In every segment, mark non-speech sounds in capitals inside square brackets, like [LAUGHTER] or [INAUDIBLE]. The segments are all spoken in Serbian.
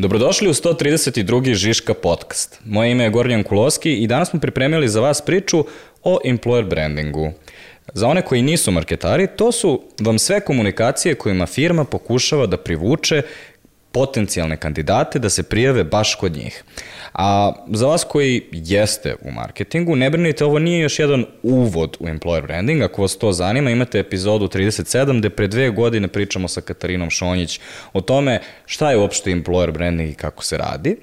Dobrodošli u 132. Žiška podcast. Moje ime je Gornjan Kuloski i danas smo pripremili za vas priču o employer brandingu. Za one koji nisu marketari, to su vam sve komunikacije kojima firma pokušava da privuče potencijalne kandidate da se prijave baš kod njih. A za vas koji jeste u marketingu, ne brinite, ovo nije još jedan uvod u employer branding. Ako vas to zanima, imate epizodu 37 gde pre dve godine pričamo sa Katarinom Šonjić o tome šta je uopšte employer branding i kako se radi.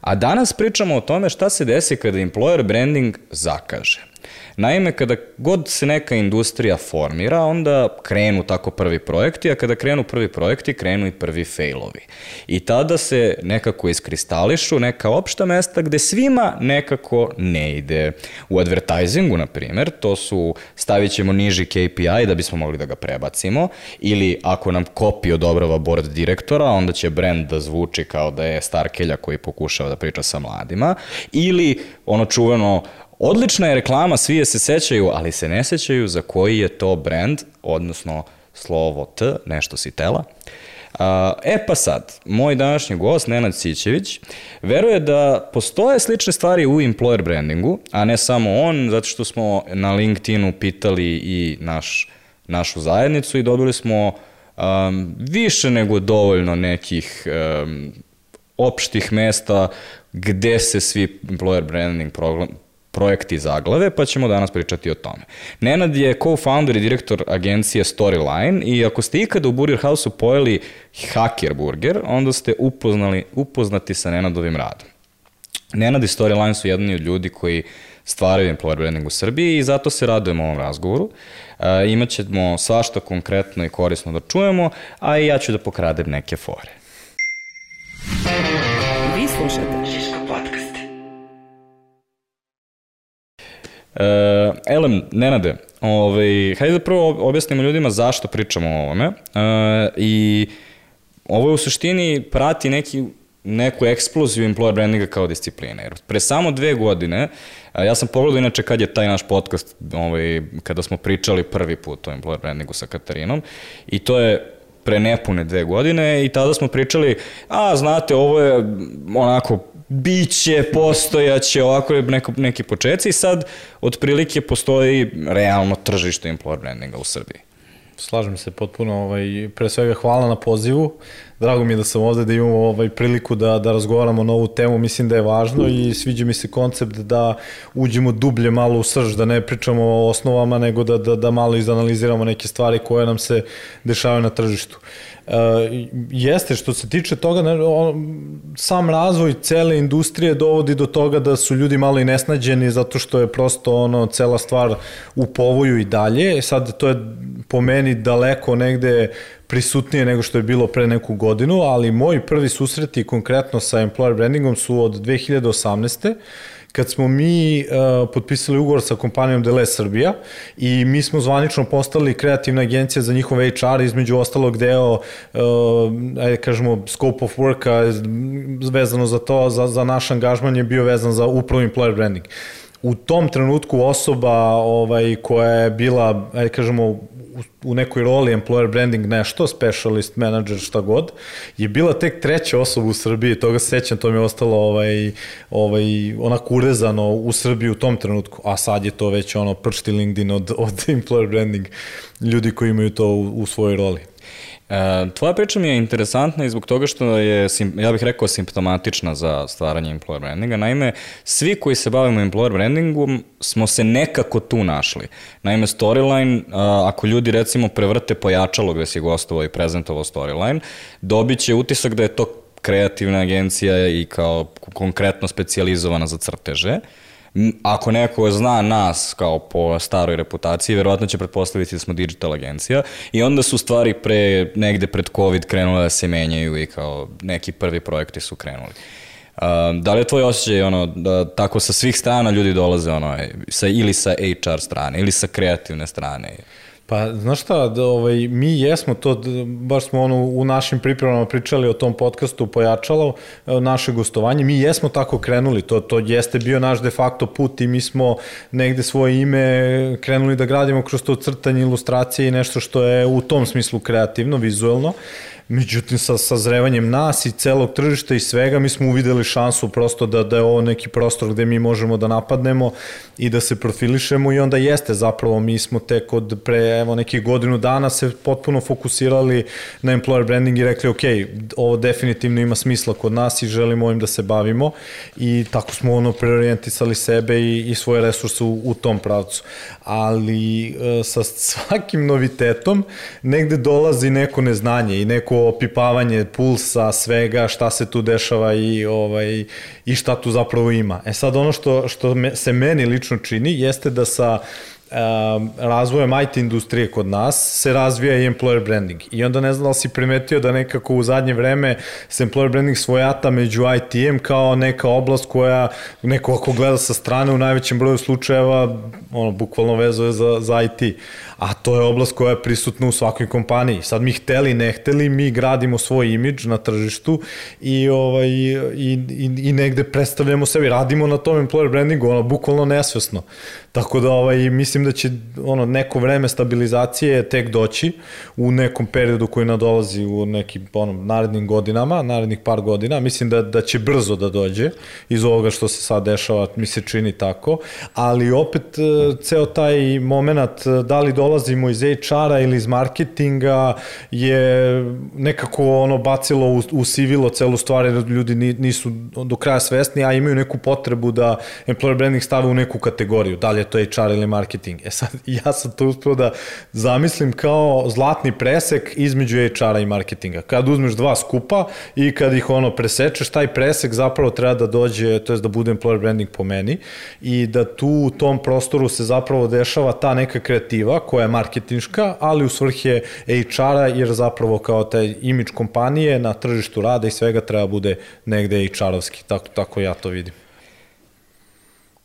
A danas pričamo o tome šta se desi kada employer branding zakaže. Naime, kada god se neka industrija formira, onda krenu tako prvi projekti, a kada krenu prvi projekti, krenu i prvi failovi. I tada se nekako iskristališu neka opšta mesta gde svima nekako ne ide. U advertisingu, na primer, to su stavit ćemo niži KPI da bismo mogli da ga prebacimo, ili ako nam kopi odobrava board direktora, onda će brand da zvuči kao da je Starkelja koji pokušava da priča sa mladima, ili ono čuveno Odlična je reklama, svi je se sećaju, ali se ne sećaju za koji je to brand, odnosno slovo T, nešto si tela. E pa sad, moj današnji gost, Nenad Sićević, veruje da postoje slične stvari u employer brandingu, a ne samo on, zato što smo na LinkedInu pitali i naš, našu zajednicu i dobili smo um, više nego dovoljno nekih um, opštih mesta gde se svi employer branding projekti zaglave, pa ćemo danas pričati o tome. Nenad je co-founder i direktor agencije Storyline i ako ste ikada u Burger House-u pojeli Hacker Burger, onda ste upoznali, upoznati sa Nenadovim radom. Nenad i Storyline su jedni od ljudi koji stvaraju employer branding u Srbiji i zato se radujemo ovom razgovoru. E, imaćemo svašta konkretno i korisno da čujemo, a i ja ću da pokradem neke fore. Vi slušate Uh, Elem, Nenade, ovaj, hajde da prvo objasnimo ljudima zašto pričamo o ovome. Uh, I ovo je u suštini prati neki neku eksploziju employer brandinga kao discipline. Jer pre samo dve godine, ja sam pogledao inače kad je taj naš podcast, ovaj, kada smo pričali prvi put o employer brandingu sa Katarinom, i to je pre nepune dve godine i tada smo pričali, a znate, ovo je onako biće, postojaće, ovako je neko, neki početci i sad otprilike postoji realno tržište employer brandinga u Srbiji. Slažem se potpuno, ovaj, pre svega hvala na pozivu. Drago mi je da sam ovde, da imamo ovaj, priliku da, da razgovaramo na ovu temu, mislim da je važno i sviđa mi se koncept da uđemo dublje malo u srž, da ne pričamo o osnovama, nego da, da, da malo izanaliziramo neke stvari koje nam se dešavaju na tržištu. Uh, Uh, jeste, što se tiče toga, ne, on, sam razvoj cele industrije dovodi do toga da su ljudi malo i nesnađeni zato što je prosto ono cela stvar u povoju i dalje. Sad to je po meni daleko negde prisutnije nego što je bilo pre neku godinu, ali moji prvi susreti konkretno sa employer brandingom su od 2018 kad smo mi uh, potpisali ugovor sa kompanijom Dele Srbija i mi smo zvanično postali kreativna agencija za njihov HR, između ostalog deo, uh, ajde kažemo, scope of worka vezano za to, za, za naš angažman je bio vezan za upravo employer branding. U tom trenutku osoba ovaj, koja je bila, ajde kažemo, u nekoj roli employer branding nešto, specialist manager, šta god, je bila tek treća osoba u Srbiji, toga se sećam, to mi je ostalo ovaj, ovaj, onako urezano u Srbiji u tom trenutku, a sad je to već ono pršti LinkedIn od, [LAUGHS] od employer branding ljudi koji imaju to u, u svojoj roli. E, tvoja priča mi je interesantna i zbog toga što je, ja bih rekao, simptomatična za stvaranje employer brandinga. Naime, svi koji se bavimo employer brandingom smo se nekako tu našli. Naime, storyline, ako ljudi recimo prevrte pojačalo gde si gostovao i prezentovao storyline, dobit će utisak da je to kreativna agencija i kao konkretno specializovana za crteže. Uh, ako neko zna nas kao po staroj reputaciji, verovatno će pretpostaviti da smo digital agencija i onda su stvari pre, negde pred COVID krenule da se menjaju i kao neki prvi projekti su krenuli. Uh, da li je tvoj osjećaj ono, da tako sa svih strana ljudi dolaze ono, sa, ili sa HR strane ili sa kreativne strane? Pa, znaš šta, da, ovaj, mi jesmo to, baš smo ono u našim pripremama pričali o tom podcastu pojačalo e, naše gostovanje, mi jesmo tako krenuli, to, to jeste bio naš de facto put i mi smo negde svoje ime krenuli da gradimo kroz to crtanje, ilustracije i nešto što je u tom smislu kreativno, vizuelno. Međutim, sa sazrevanjem nas i celog tržišta i svega, mi smo uvideli šansu prosto da, da je ovo neki prostor gde mi možemo da napadnemo i da se profilišemo i onda jeste zapravo mi smo tek od pre evo nekih godinu dana se potpuno fokusirali na employer branding i rekli ok, ovo definitivno ima smisla kod nas i želimo ovim da se bavimo i tako smo ono preorijentisali sebe i, i svoje resurse u, u tom pravcu. Ali e, sa [LAUGHS] svakim novitetom negde dolazi neko neznanje i neko opipavanje pulsa, svega, šta se tu dešava i, ovaj, i šta tu zapravo ima. E sad ono što, što me, se meni lično čini jeste da sa um, razvojem IT industrije kod nas se razvija i employer branding. I onda ne znam da si primetio da nekako u zadnje vreme se employer branding svojata među IT-em kao neka oblast koja neko ako gleda sa strane u najvećem broju slučajeva ono, bukvalno vezuje za, za IT a to je oblast koja je prisutna u svakoj kompaniji. Sad mi hteli, ne hteli, mi gradimo svoj imidž na tržištu i, ovaj, i, i, i negde predstavljamo sebi, radimo na tom employer brandingu, ono, bukvalno nesvesno. Tako da ovaj, mislim da će ono, neko vreme stabilizacije tek doći u nekom periodu koji nadolazi u nekim ono, narednim godinama, narednih par godina. Mislim da, da će brzo da dođe iz ovoga što se sad dešava, mi se čini tako, ali opet e, ceo taj moment, e, da li dolazimo iz HR-a ili iz marketinga je nekako ono bacilo u, u sivilo celu stvar jer ljudi nisu do kraja svesni, a imaju neku potrebu da employer branding stave u neku kategoriju, da li je to HR ili marketing. E sad, [LAUGHS] ja sam to uspio da zamislim kao zlatni presek između HR-a i marketinga. Kad uzmeš dva skupa i kad ih ono presečeš, taj presek zapravo treba da dođe, to je da bude employer branding po meni i da tu u tom prostoru se zapravo dešava ta neka kreativa koja je marketinška, ali u svrhe HR-a, jer zapravo kao taj imidž kompanije na tržištu rada i svega treba bude negde HR-ovski. Tako, tako ja to vidim.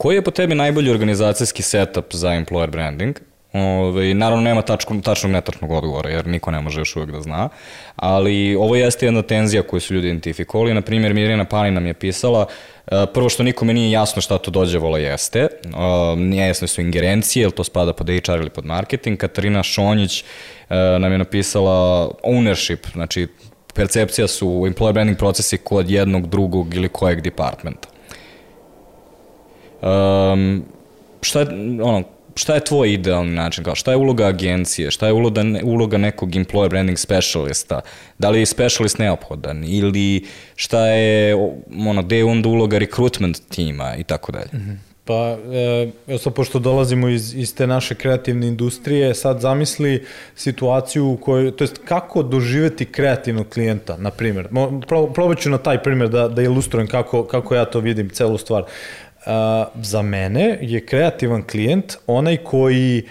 Koji je po tebi najbolji organizacijski setup za employer branding? Ove, naravno nema tačko, tačnog netačnog odgovora, jer niko ne može još uvek da zna, ali ovo jeste jedna tenzija koju su ljudi identifikovali. Na primjer, Mirjana Pani nam je pisala, e, prvo što nikome nije jasno šta to dođe vola jeste, nije jasne su ingerencije, ili to spada pod HR ili pod marketing. Katarina Šonjić e, nam je napisala ownership, znači percepcija su employer branding procesi kod jednog, drugog ili kojeg departmenta. Um, šta je, ono, šta je tvoj idealni način, kao šta je uloga agencije, šta je uloga, uloga nekog employer branding specialista, da li je specialist neophodan ili šta je, ono, gde je onda uloga recruitment tima i tako dalje. Mhm. Pa, e, sad, pošto dolazimo iz, iz te naše kreativne industrije, sad zamisli situaciju u kojoj, to jest kako doživeti kreativnog klijenta, na primjer. Probat ću na taj primjer da, da ilustrujem kako, kako ja to vidim, celu stvar. A, za mene je kreativan klijent onaj koji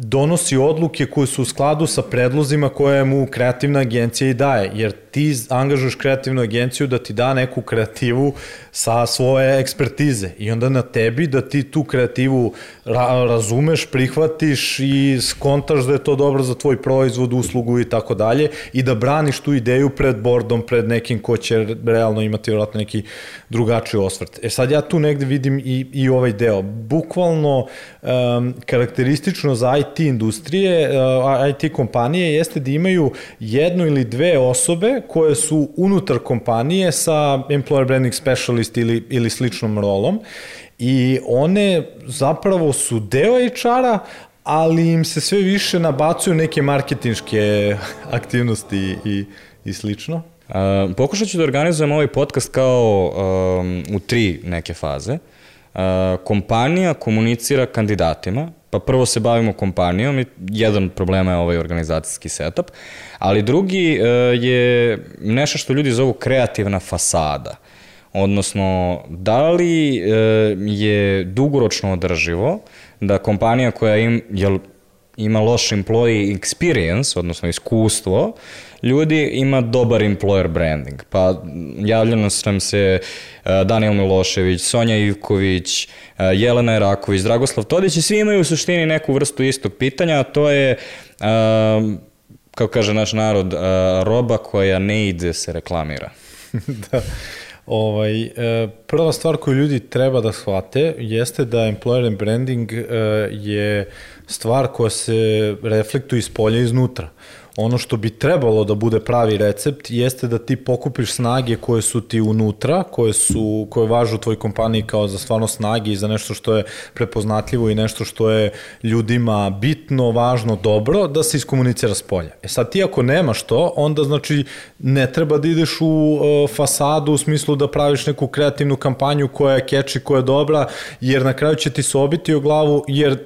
donosi odluke koje su u skladu sa predlozima koje mu kreativna agencija i daje, jer ti angažuješ kreativnu agenciju da ti da neku kreativu sa svoje ekspertize i onda na tebi da ti tu kreativu ra razumeš, prihvatiš i skontaš da je to dobro za tvoj proizvod, uslugu i tako dalje i da braniš tu ideju pred bordom, pred nekim ko će realno imati vjerojatno neki drugačiji osvrt. E sad ja tu negde vidim i, i ovaj deo. Bukvalno um, karakteristično za IT industrije, uh, IT kompanije jeste da imaju jednu ili dve osobe koje su unutar kompanije sa employer branding specialist ili, ili sličnom rolom i one zapravo su deo HR-a, ali im se sve više nabacuju neke marketinške [LAUGHS] aktivnosti i, i slično. Uh, pokušat ću da organizujem ovaj podcast kao um, u tri neke faze. Uh, kompanija komunicira kandidatima, pa prvo se bavimo kompanijom i jedan problema je ovaj organizacijski setup, ali drugi uh, je nešto što ljudi zovu kreativna fasada. Odnosno, da li uh, je dugoročno održivo da kompanija koja im, jel, ima loš employee experience, odnosno iskustvo, ljudi ima dobar employer branding. Pa javljeno sam se uh, Daniel Milošević, Sonja Ivković, uh, Jelena Eraković, Dragoslav Todić i svi imaju u suštini neku vrstu istog pitanja, a to je uh, kako kaže naš narod, roba koja ne ide se reklamira. [LAUGHS] da. Ovaj, prva stvar koju ljudi treba da shvate jeste da employer branding e, je stvar koja se reflektuje iz polja iznutra. Ono što bi trebalo da bude pravi recept jeste da ti pokupiš snage koje su ti unutra, koje su koje važu u tvoj kompaniji kao za stvarno snage i za nešto što je prepoznatljivo i nešto što je ljudima bitno, važno, dobro, da se iskomunicira s polja. E sad ti ako nemaš to, onda znači ne treba da ideš u uh, fasadu u smislu da praviš neku kreativnu kampanju koja je catchy, koja je dobra, jer na kraju će ti se obiti o glavu, jer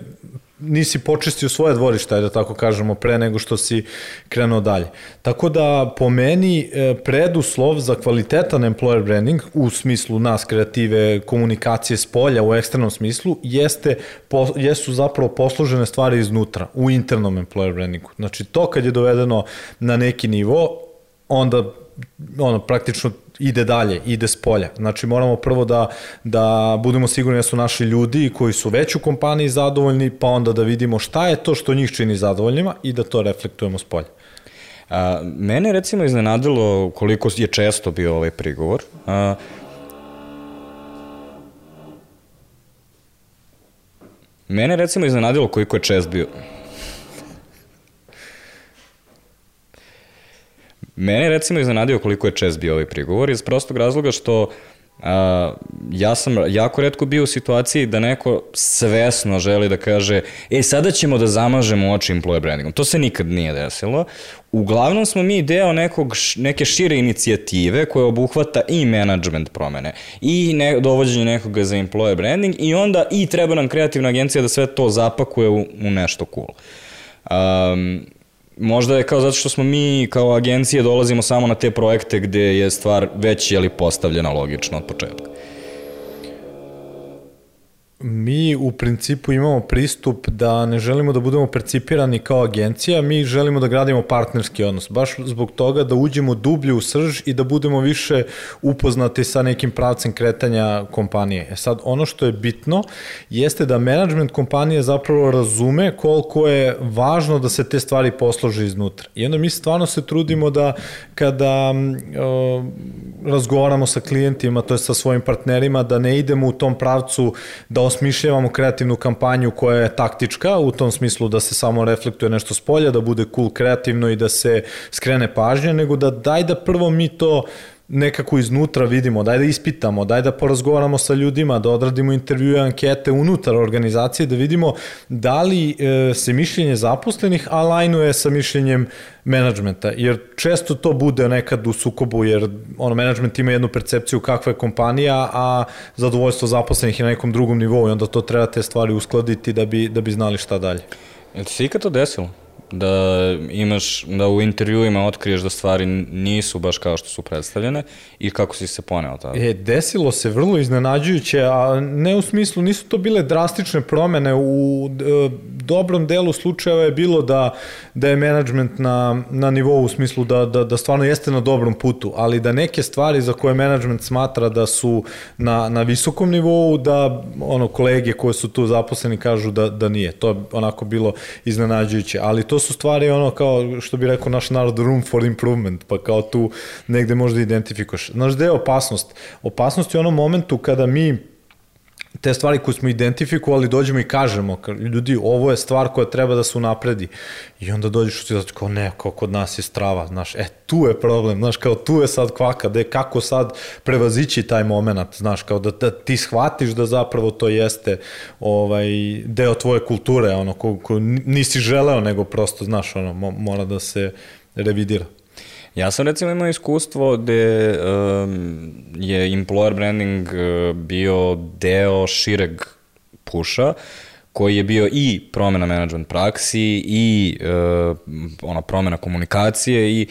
nisi počistio svoje dvorište, da tako kažemo, pre nego što si krenuo dalje. Tako da, po meni, e, preduslov za kvalitetan employer branding, u smislu nas, kreative, komunikacije s polja, u eksternom smislu, jeste, po, jesu zapravo poslužene stvari iznutra, u internom employer brandingu. Znači, to kad je dovedeno na neki nivo, onda ono, praktično ide dalje, ide s polja. Znači moramo prvo da, da budemo sigurni da su naši ljudi koji su već u kompaniji zadovoljni, pa onda da vidimo šta je to što njih čini zadovoljnima i da to reflektujemo s polja. A, mene recimo iznenadilo koliko je često bio ovaj prigovor. A, mene recimo iznenadilo koliko je čest bio Mene recimo iznenadio koliko je čest bio ovaj prigovor iz prostog razloga što a, ja sam jako redko bio u situaciji da neko svesno želi da kaže e sada ćemo da zamažemo oči employer brandingom. To se nikad nije desilo. Uglavnom smo mi deo nekog, neke šire inicijative koja obuhvata i management promene i ne, dovođenje nekoga za employer branding i onda i treba nam kreativna agencija da sve to zapakuje u, u nešto cool. Um, možda je kao zato što smo mi kao agencije dolazimo samo na te projekte gde je stvar već jeli postavljena logično od početka. Mi u principu imamo pristup da ne želimo da budemo percipirani kao agencija, mi želimo da gradimo partnerski odnos, baš zbog toga da uđemo dublje u srž i da budemo više upoznati sa nekim pravcem kretanja kompanije. E sad, ono što je bitno jeste da management kompanije zapravo razume koliko je važno da se te stvari poslože iznutra. I onda mi stvarno se trudimo da kada o, razgovaramo sa klijentima, to je sa svojim partnerima, da ne idemo u tom pravcu da osmišljavamo kreativnu kampanju koja je taktička, u tom smislu da se samo reflektuje nešto s polja, da bude cool kreativno i da se skrene pažnja, nego da daj da prvo mi to nekako iznutra vidimo, daj da ispitamo, daj da porazgovaramo sa ljudima, da odradimo intervjue, ankete unutar organizacije, da vidimo da li e, se mišljenje zaposlenih alajnuje sa mišljenjem menadžmenta, jer često to bude nekad u sukobu, jer ono, menadžment ima jednu percepciju kakva je kompanija, a zadovoljstvo zaposlenih je na nekom drugom nivou i onda to treba te stvari uskladiti da bi, da bi znali šta dalje. Je ti se ikad to desilo? Da imaš, da u intervjuima otkriješ da stvari nisu baš kao što su predstavljene i kako si se poneo tada? E, desilo se vrlo iznenađujuće, a ne u smislu, nisu to bile drastične promene, u e, dobrom delu slučajeva je bilo da, da je management na, na nivou u smislu da, da, da stvarno jeste na dobrom putu, ali da neke stvari za koje management smatra da su na, na visokom nivou, da ono kolege koje su tu zaposleni kažu da, da nije. To je onako bilo iznenađujuće, ali to su stvari ono kao što bi rekao naš narod room for improvement, pa kao tu negde možda identifikuješ. Znaš gde je opasnost? Opasnost je u onom momentu kada mi te stvari koje smo identifikovali dođemo i kažemo, ljudi, ovo je stvar koja treba da se unapredi. I onda dođeš u situaciju kao ne, kao kod nas je strava, znaš, e, tu je problem, znaš, kao tu je sad kvaka, da je kako sad prevazići taj moment, znaš, kao da, da ti shvatiš da zapravo to jeste ovaj, deo tvoje kulture, ono, ko, ko nisi želeo, nego prosto, znaš, ono, mora da se revidira. Ja sam recimo imao iskustvo gde um, je employer branding uh, bio deo šireg puša koji je bio i promena management praksi i uh, ona promena komunikacije i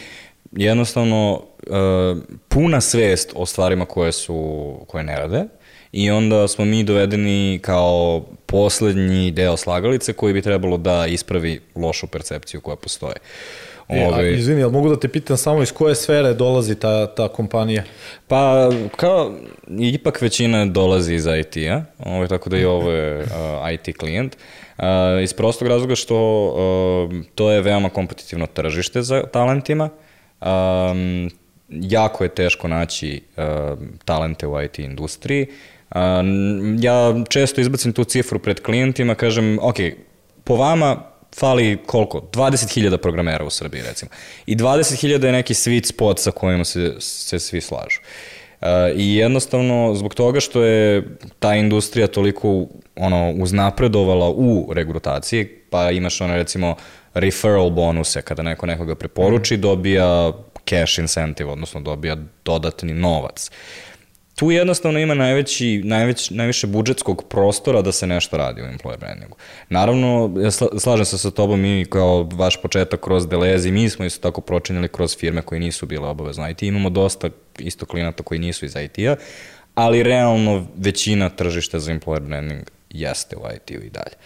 jednostavno uh, puna svest o stvarima koje su koje ne rade i onda smo mi dovedeni kao poslednji deo slagalice koji bi trebalo da ispravi lošu percepciju koja postoje. Uh, E, Ove... a, izvini, ali mogu da te pitam samo iz koje sfere dolazi ta, ta kompanija? Pa, kao, ipak većina dolazi iz IT-a, ovaj, tako da i ovo je uh, IT klijent. Uh, iz prostog razloga što uh, to je veoma kompetitivno tržište za talentima. Um, jako je teško naći uh, talente u IT industriji. Uh, ja često izbacim tu cifru pred klijentima, kažem, ok, po vama fali koliko? 20.000 programera u Srbiji recimo. I 20.000 je neki sweet spot sa kojima se, se svi slažu. Uh, I jednostavno zbog toga što je ta industrija toliko ono uznapredovala u regrutaciji, pa imaš ono recimo referral bonuse kada neko nekoga preporuči, dobija cash incentive, odnosno dobija dodatni novac. Tu jednostavno ima najveći, najveć, najviše budžetskog prostora da se nešto radi u employer brandingu. Naravno, ja slažem se sa tobom, mi kao vaš početak kroz Delezi, mi smo isto tako pročinjali kroz firme koji nisu bile obavezno IT. Imamo dosta isto klinata koji nisu iz IT-a, ali realno većina tržišta za employer branding jeste u IT-u i dalje.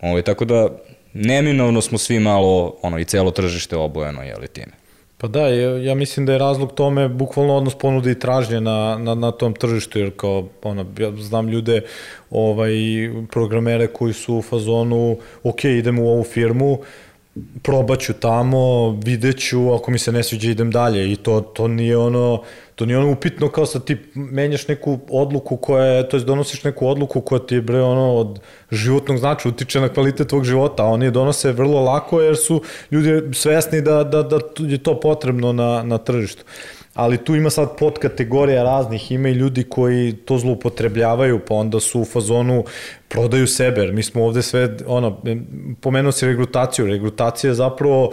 Ovo, ovaj, tako da, neminovno smo svi malo, ono, i celo tržište obojeno, jeli time. Pa da, ja, ja mislim da je razlog tome bukvalno odnos ponude i tražnje na, na, na tom tržištu, jer kao, ona, ja znam ljude, ovaj, programere koji su u fazonu, ok, idem u ovu firmu, probaću tamo, videću, ako mi se ne sviđa idem dalje. I to, to nije ono, to nije ono upitno kao sad ti menjaš neku odluku koja je, to je donosiš neku odluku koja ti je bre ono od životnog značaja, utiče na kvalitet tvog života, a oni je donose vrlo lako jer su ljudi svesni da, da, da je to potrebno na, na tržištu. Ali tu ima sad pod kategorija raznih, ima i ljudi koji to zloupotrebljavaju, pa onda su u fazonu prodaju sebe, jer mi smo ovde sve, ono, pomenuo si regrutaciju, regrutacija je zapravo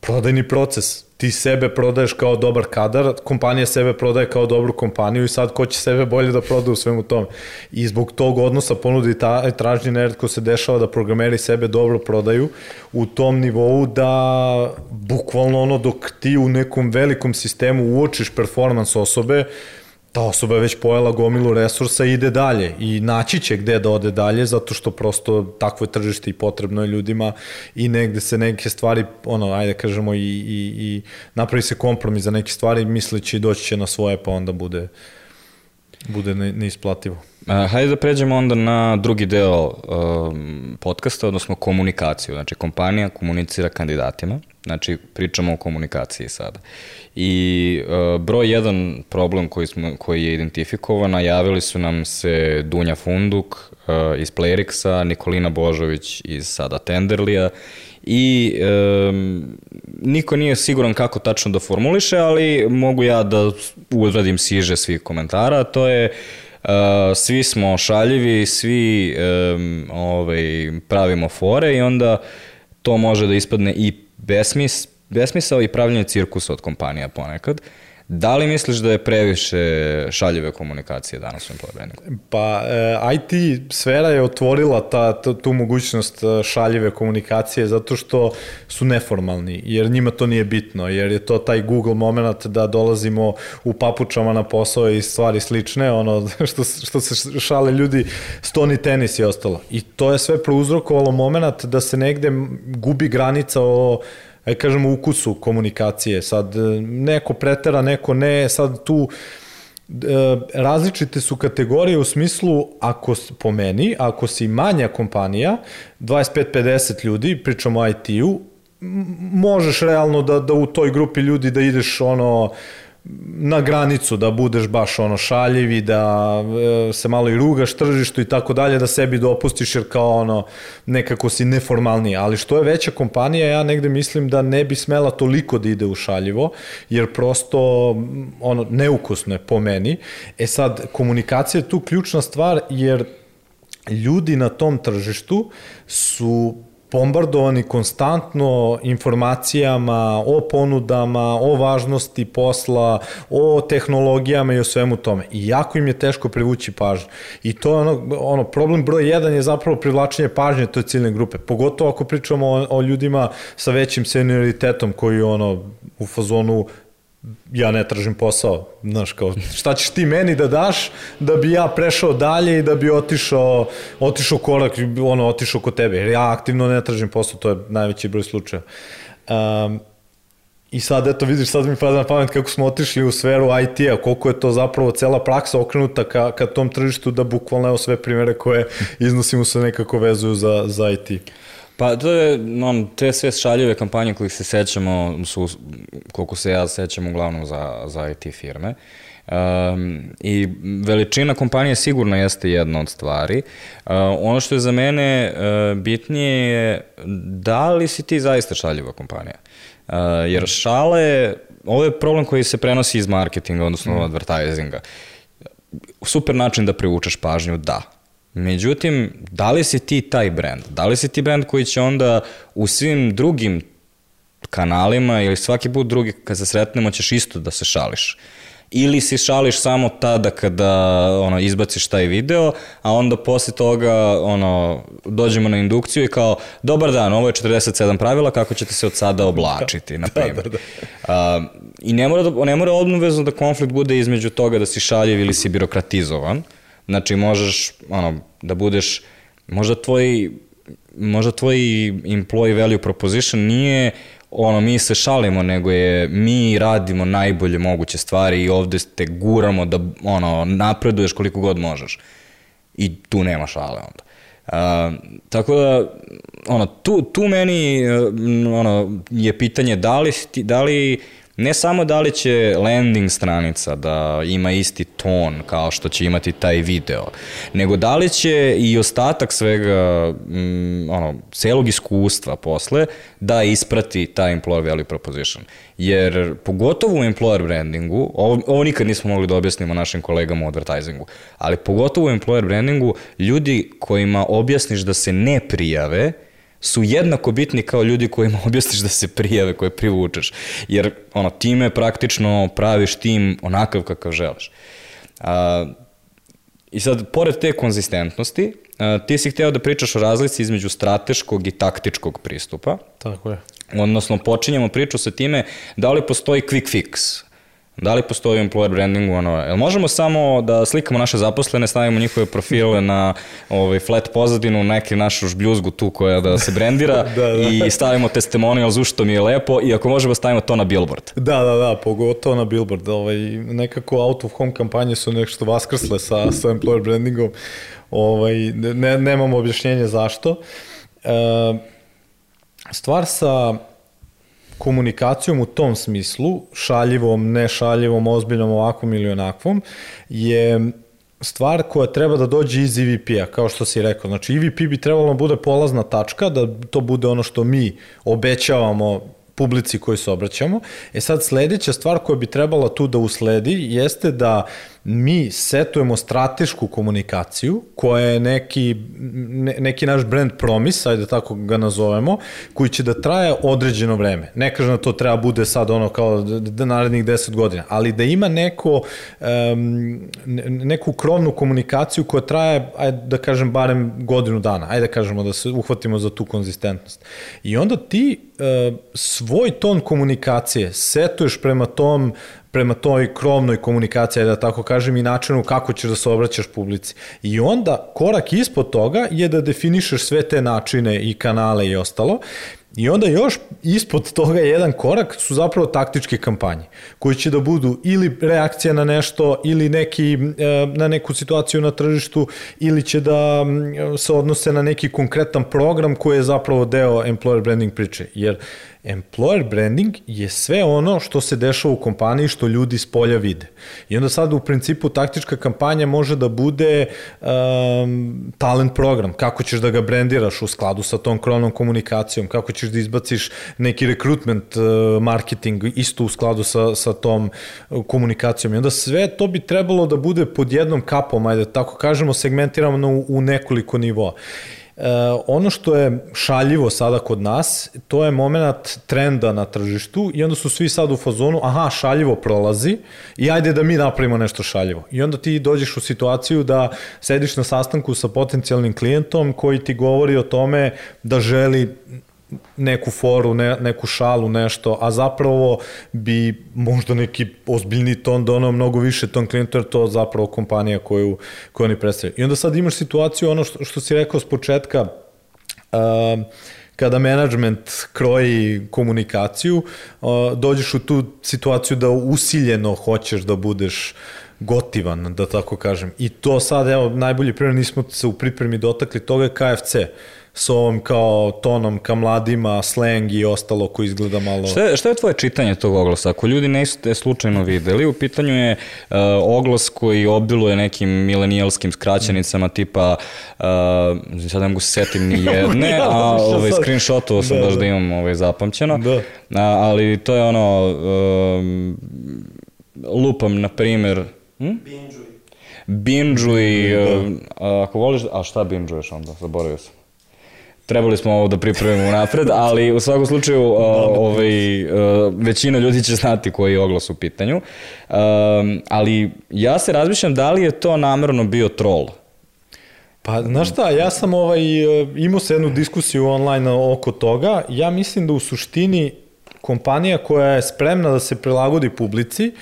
prodajni proces, ti sebe prodaješ kao dobar kadar, kompanija sebe prodaje kao dobru kompaniju i sad ko će sebe bolje da proda u svemu tome. I zbog tog odnosa ponudi ta, tražnje neredko se dešava da programeri sebe dobro prodaju u tom nivou da bukvalno ono dok ti u nekom velikom sistemu uočiš performans osobe, ta osoba je već pojela gomilu resursa i ide dalje i naći će gde da ode dalje zato što prosto takvo je tržište i potrebno je ljudima i negde se neke stvari, ono, ajde kažemo i, i, i napravi se kompromis za neke stvari misleći doći će na svoje pa onda bude bude ne, neisplativo. Hajde da pređemo onda na drugi deo um, podcasta, odnosno komunikaciju. Znači, kompanija komunicira kandidatima, znači pričamo o komunikaciji sada. I uh, broj jedan problem koji, smo, koji je identifikovan, najavili su nam se Dunja Funduk uh, iz Playrixa, Nikolina Božović iz sada Tenderlija i um, niko nije siguran kako tačno da formuliše, ali mogu ja da udradim siže svih komentara, to je Uh, svi smo šaljivi, svi um, ovaj, pravimo fore i onda to može da ispadne i besmis, besmisao i pravljanje cirkusa od kompanija ponekad. Da li misliš da je previše šaljive komunikacije danas u employer? Pa, e, IT sfera je otvorila ta, ta, tu mogućnost e, šaljive komunikacije zato što su neformalni, jer njima to nije bitno, jer je to taj Google moment da dolazimo u papučama na posao i stvari slične, ono [LAUGHS] što, što se šale ljudi, stoni tenis i ostalo. I to je sve prouzrokovalo moment da se negde gubi granica o aj kažemo, ukusu komunikacije. Sad, e, neko pretera, neko ne, sad tu e, različite su kategorije u smislu, ako po meni, ako si manja kompanija, 25-50 ljudi, pričamo o IT-u, možeš realno da, da u toj grupi ljudi da ideš ono, na granicu da budeš baš ono šaljiv i da e, se malo i rugaš tržištu i tako dalje da sebi dopustiš jer kao ono nekako si neformalniji, ali što je veća kompanija ja negde mislim da ne bi smela toliko da ide u šaljivo jer prosto ono neukusno je po meni. E sad komunikacija je tu ključna stvar jer ljudi na tom tržištu su bombardovani konstantno informacijama o ponudama, o važnosti posla, o tehnologijama i o svemu tome. I jako im je teško privući pažnju. I to je ono, ono problem broj jedan je zapravo privlačenje pažnje toj ciljne grupe. Pogotovo ako pričamo o, o ljudima sa većim senioritetom koji ono u fazonu ja ne tražim posao, znaš, kao, šta ćeš ti meni da daš da bi ja prešao dalje i da bi otišao, otišao korak, ono, otišao kod tebe, jer ja aktivno ne tražim posao, to je najveći broj slučaja. Um, I sad, eto, vidiš, sad mi pada na pamet kako smo otišli u sferu IT-a, koliko je to zapravo cela praksa okrenuta ka, ka tom tržištu da bukvalno evo sve primere koje iznosimo se nekako vezuju za, za IT. Pa to je, on, te sve šaljive kampanje kojih se sećamo su, koliko se ja sećam, uglavnom za, za IT firme. Um, I veličina kompanije sigurno jeste jedna od stvari. Uh, ono što je za mene uh, bitnije je da li si ti zaista šaljiva kompanija. Uh, jer šale, ovo je problem koji se prenosi iz marketinga, odnosno mm. advertisinga. Super način da privučeš pažnju, da. Međutim, da li si ti taj brand? Da li si ti brand koji će onda u svim drugim kanalima ili svaki put drugi kad se sretnemo ćeš isto da se šališ? ili si šališ samo tada kada ono, izbaciš taj video, a onda posle toga ono, dođemo na indukciju i kao, dobar dan, ovo je 47 pravila, kako ćete se od sada oblačiti, na primjer. Da, da, da. Uh, I ne mora, da, ne mora odnovezno da konflikt bude između toga da si šaljiv ili si birokratizovan. Znači, možeš ono, da budeš, možda tvoj možda tvoj employee value proposition nije ono, mi se šalimo, nego je mi radimo najbolje moguće stvari i ovde te guramo da ono, napreduješ koliko god možeš. I tu nema šale onda. Uh, tako da, ono, tu, tu meni ono, je pitanje da li, da li ne samo da li će landing stranica da ima isti ton kao što će imati taj video, nego da li će i ostatak svega, mm, ono, celog iskustva posle da isprati ta employer value proposition. Jer pogotovo u employer brandingu, ovo, ovo nikad nismo mogli da objasnimo našim kolegama u advertisingu, ali pogotovo u employer brandingu, ljudi kojima objasniš da se ne prijave, su jednako bitni kao ljudi kojima [LAUGHS] objasniš da se prijave, koje privučeš. Jer ono, time praktično praviš tim onakav kakav želiš. A, I sad, pored te konzistentnosti, a, ti si hteo da pričaš o razlici između strateškog i taktičkog pristupa. Tako je. Odnosno, počinjemo priču sa time da li postoji quick fix. Da li postoji employer brandingu, ono, jel možemo samo da slikamo naše zaposlene, stavimo njihove profile na ovaj, flat pozadinu, neki našu žbljuzgu tu koja da se brandira [LAUGHS] da, da. i stavimo testimonial što mi je lepo i ako možemo stavimo to na billboard. Da, da, da, pogotovo na billboard. Ovaj, nekako out of home kampanje su nešto vaskrsle sa, sa employer brandingom. Ovaj, ne, nemam objašnjenje zašto. E, stvar sa komunikacijom u tom smislu, šaljivom, nešaljivom, ozbiljnom, ovakvom ili onakvom, je stvar koja treba da dođe iz EVP-a, kao što si rekao. Znači, EVP bi trebalo da bude polazna tačka, da to bude ono što mi obećavamo publici koji se obraćamo. E sad, sledeća stvar koja bi trebala tu da usledi jeste da uh, mi setujemo stratešku komunikaciju koja je neki, ne, neki naš brand promis, ajde tako ga nazovemo, koji će da traje određeno vreme. Ne kažem da to treba bude sad ono kao da narednih 10 godina, ali da ima neko, um, neku krovnu komunikaciju koja traje, ajde da kažem, barem godinu dana. Ajde da kažemo da se uhvatimo za tu konzistentnost. I onda ti uh, svoj ton komunikacije setuješ prema tom prema toj krovnoj komunikaciji, da tako kažem, i načinu kako ćeš da se obraćaš publici. I onda korak ispod toga je da definišeš sve te načine i kanale i ostalo I onda još ispod toga jedan korak su zapravo taktičke kampanje, koji će da budu ili reakcija na nešto, ili neki, e, na neku situaciju na tržištu, ili će da se odnose na neki konkretan program koji je zapravo deo employer branding priče. Jer employer branding je sve ono što se dešava u kompaniji što ljudi s polja vide. I onda sad u principu taktička kampanja može da bude um, talent program, kako ćeš da ga brandiraš u skladu sa tom krovnom komunikacijom, kako ćeš da izbaciš neki rekrutment uh, marketing isto u skladu sa, sa tom uh, komunikacijom. I onda sve to bi trebalo da bude pod jednom kapom, ajde tako kažemo, segmentirano u, u nekoliko nivoa. E, ono što je šaljivo sada kod nas, to je moment trenda na tržištu i onda su svi sad u fazonu, aha, šaljivo prolazi i ajde da mi napravimo nešto šaljivo. I onda ti dođeš u situaciju da sediš na sastanku sa potencijalnim klijentom koji ti govori o tome da želi neku foru, ne, neku šalu, nešto, a zapravo bi možda neki ozbiljni ton donao mnogo više ton klijentu, jer to zapravo kompanija koju, koju oni predstavljaju. I onda sad imaš situaciju, ono što, što si rekao s početka, uh, kada management kroji komunikaciju, uh, dođeš u tu situaciju da usiljeno hoćeš da budeš gotivan, da tako kažem. I to sad, evo, najbolji primjer, nismo se u pripremi dotakli toga je KFC s ovom kao tonom ka mladima, slang i ostalo koji izgleda malo... Šta je, šta je tvoje čitanje tog oglasa? Ako ljudi ne ste slučajno videli, u pitanju je uh, oglas koji obiluje nekim milenijalskim skraćenicama tipa, uh, sad ne mogu se setim ni [LAUGHS] jedne, ja, a [LAUGHS] ovaj, screenshotovao sam da, baš da, da imam ovaj, zapamćeno, da. A, ali to je ono, um, lupam, na primer... Hm? Binđuj. Binđuj, da. uh, ako voliš, a šta binđuješ onda, zaboravio sam trebali smo ovo da pripremimo napred, ali u svakom slučaju uh, ovaj, uh, većina ljudi će znati koji je oglas u pitanju. Um, ali ja se razmišljam da li je to namerno bio troll. Pa, znaš šta, ja sam ovaj, imao se jednu diskusiju online oko toga. Ja mislim da u suštini kompanija koja je spremna da se prilagodi publici, uh,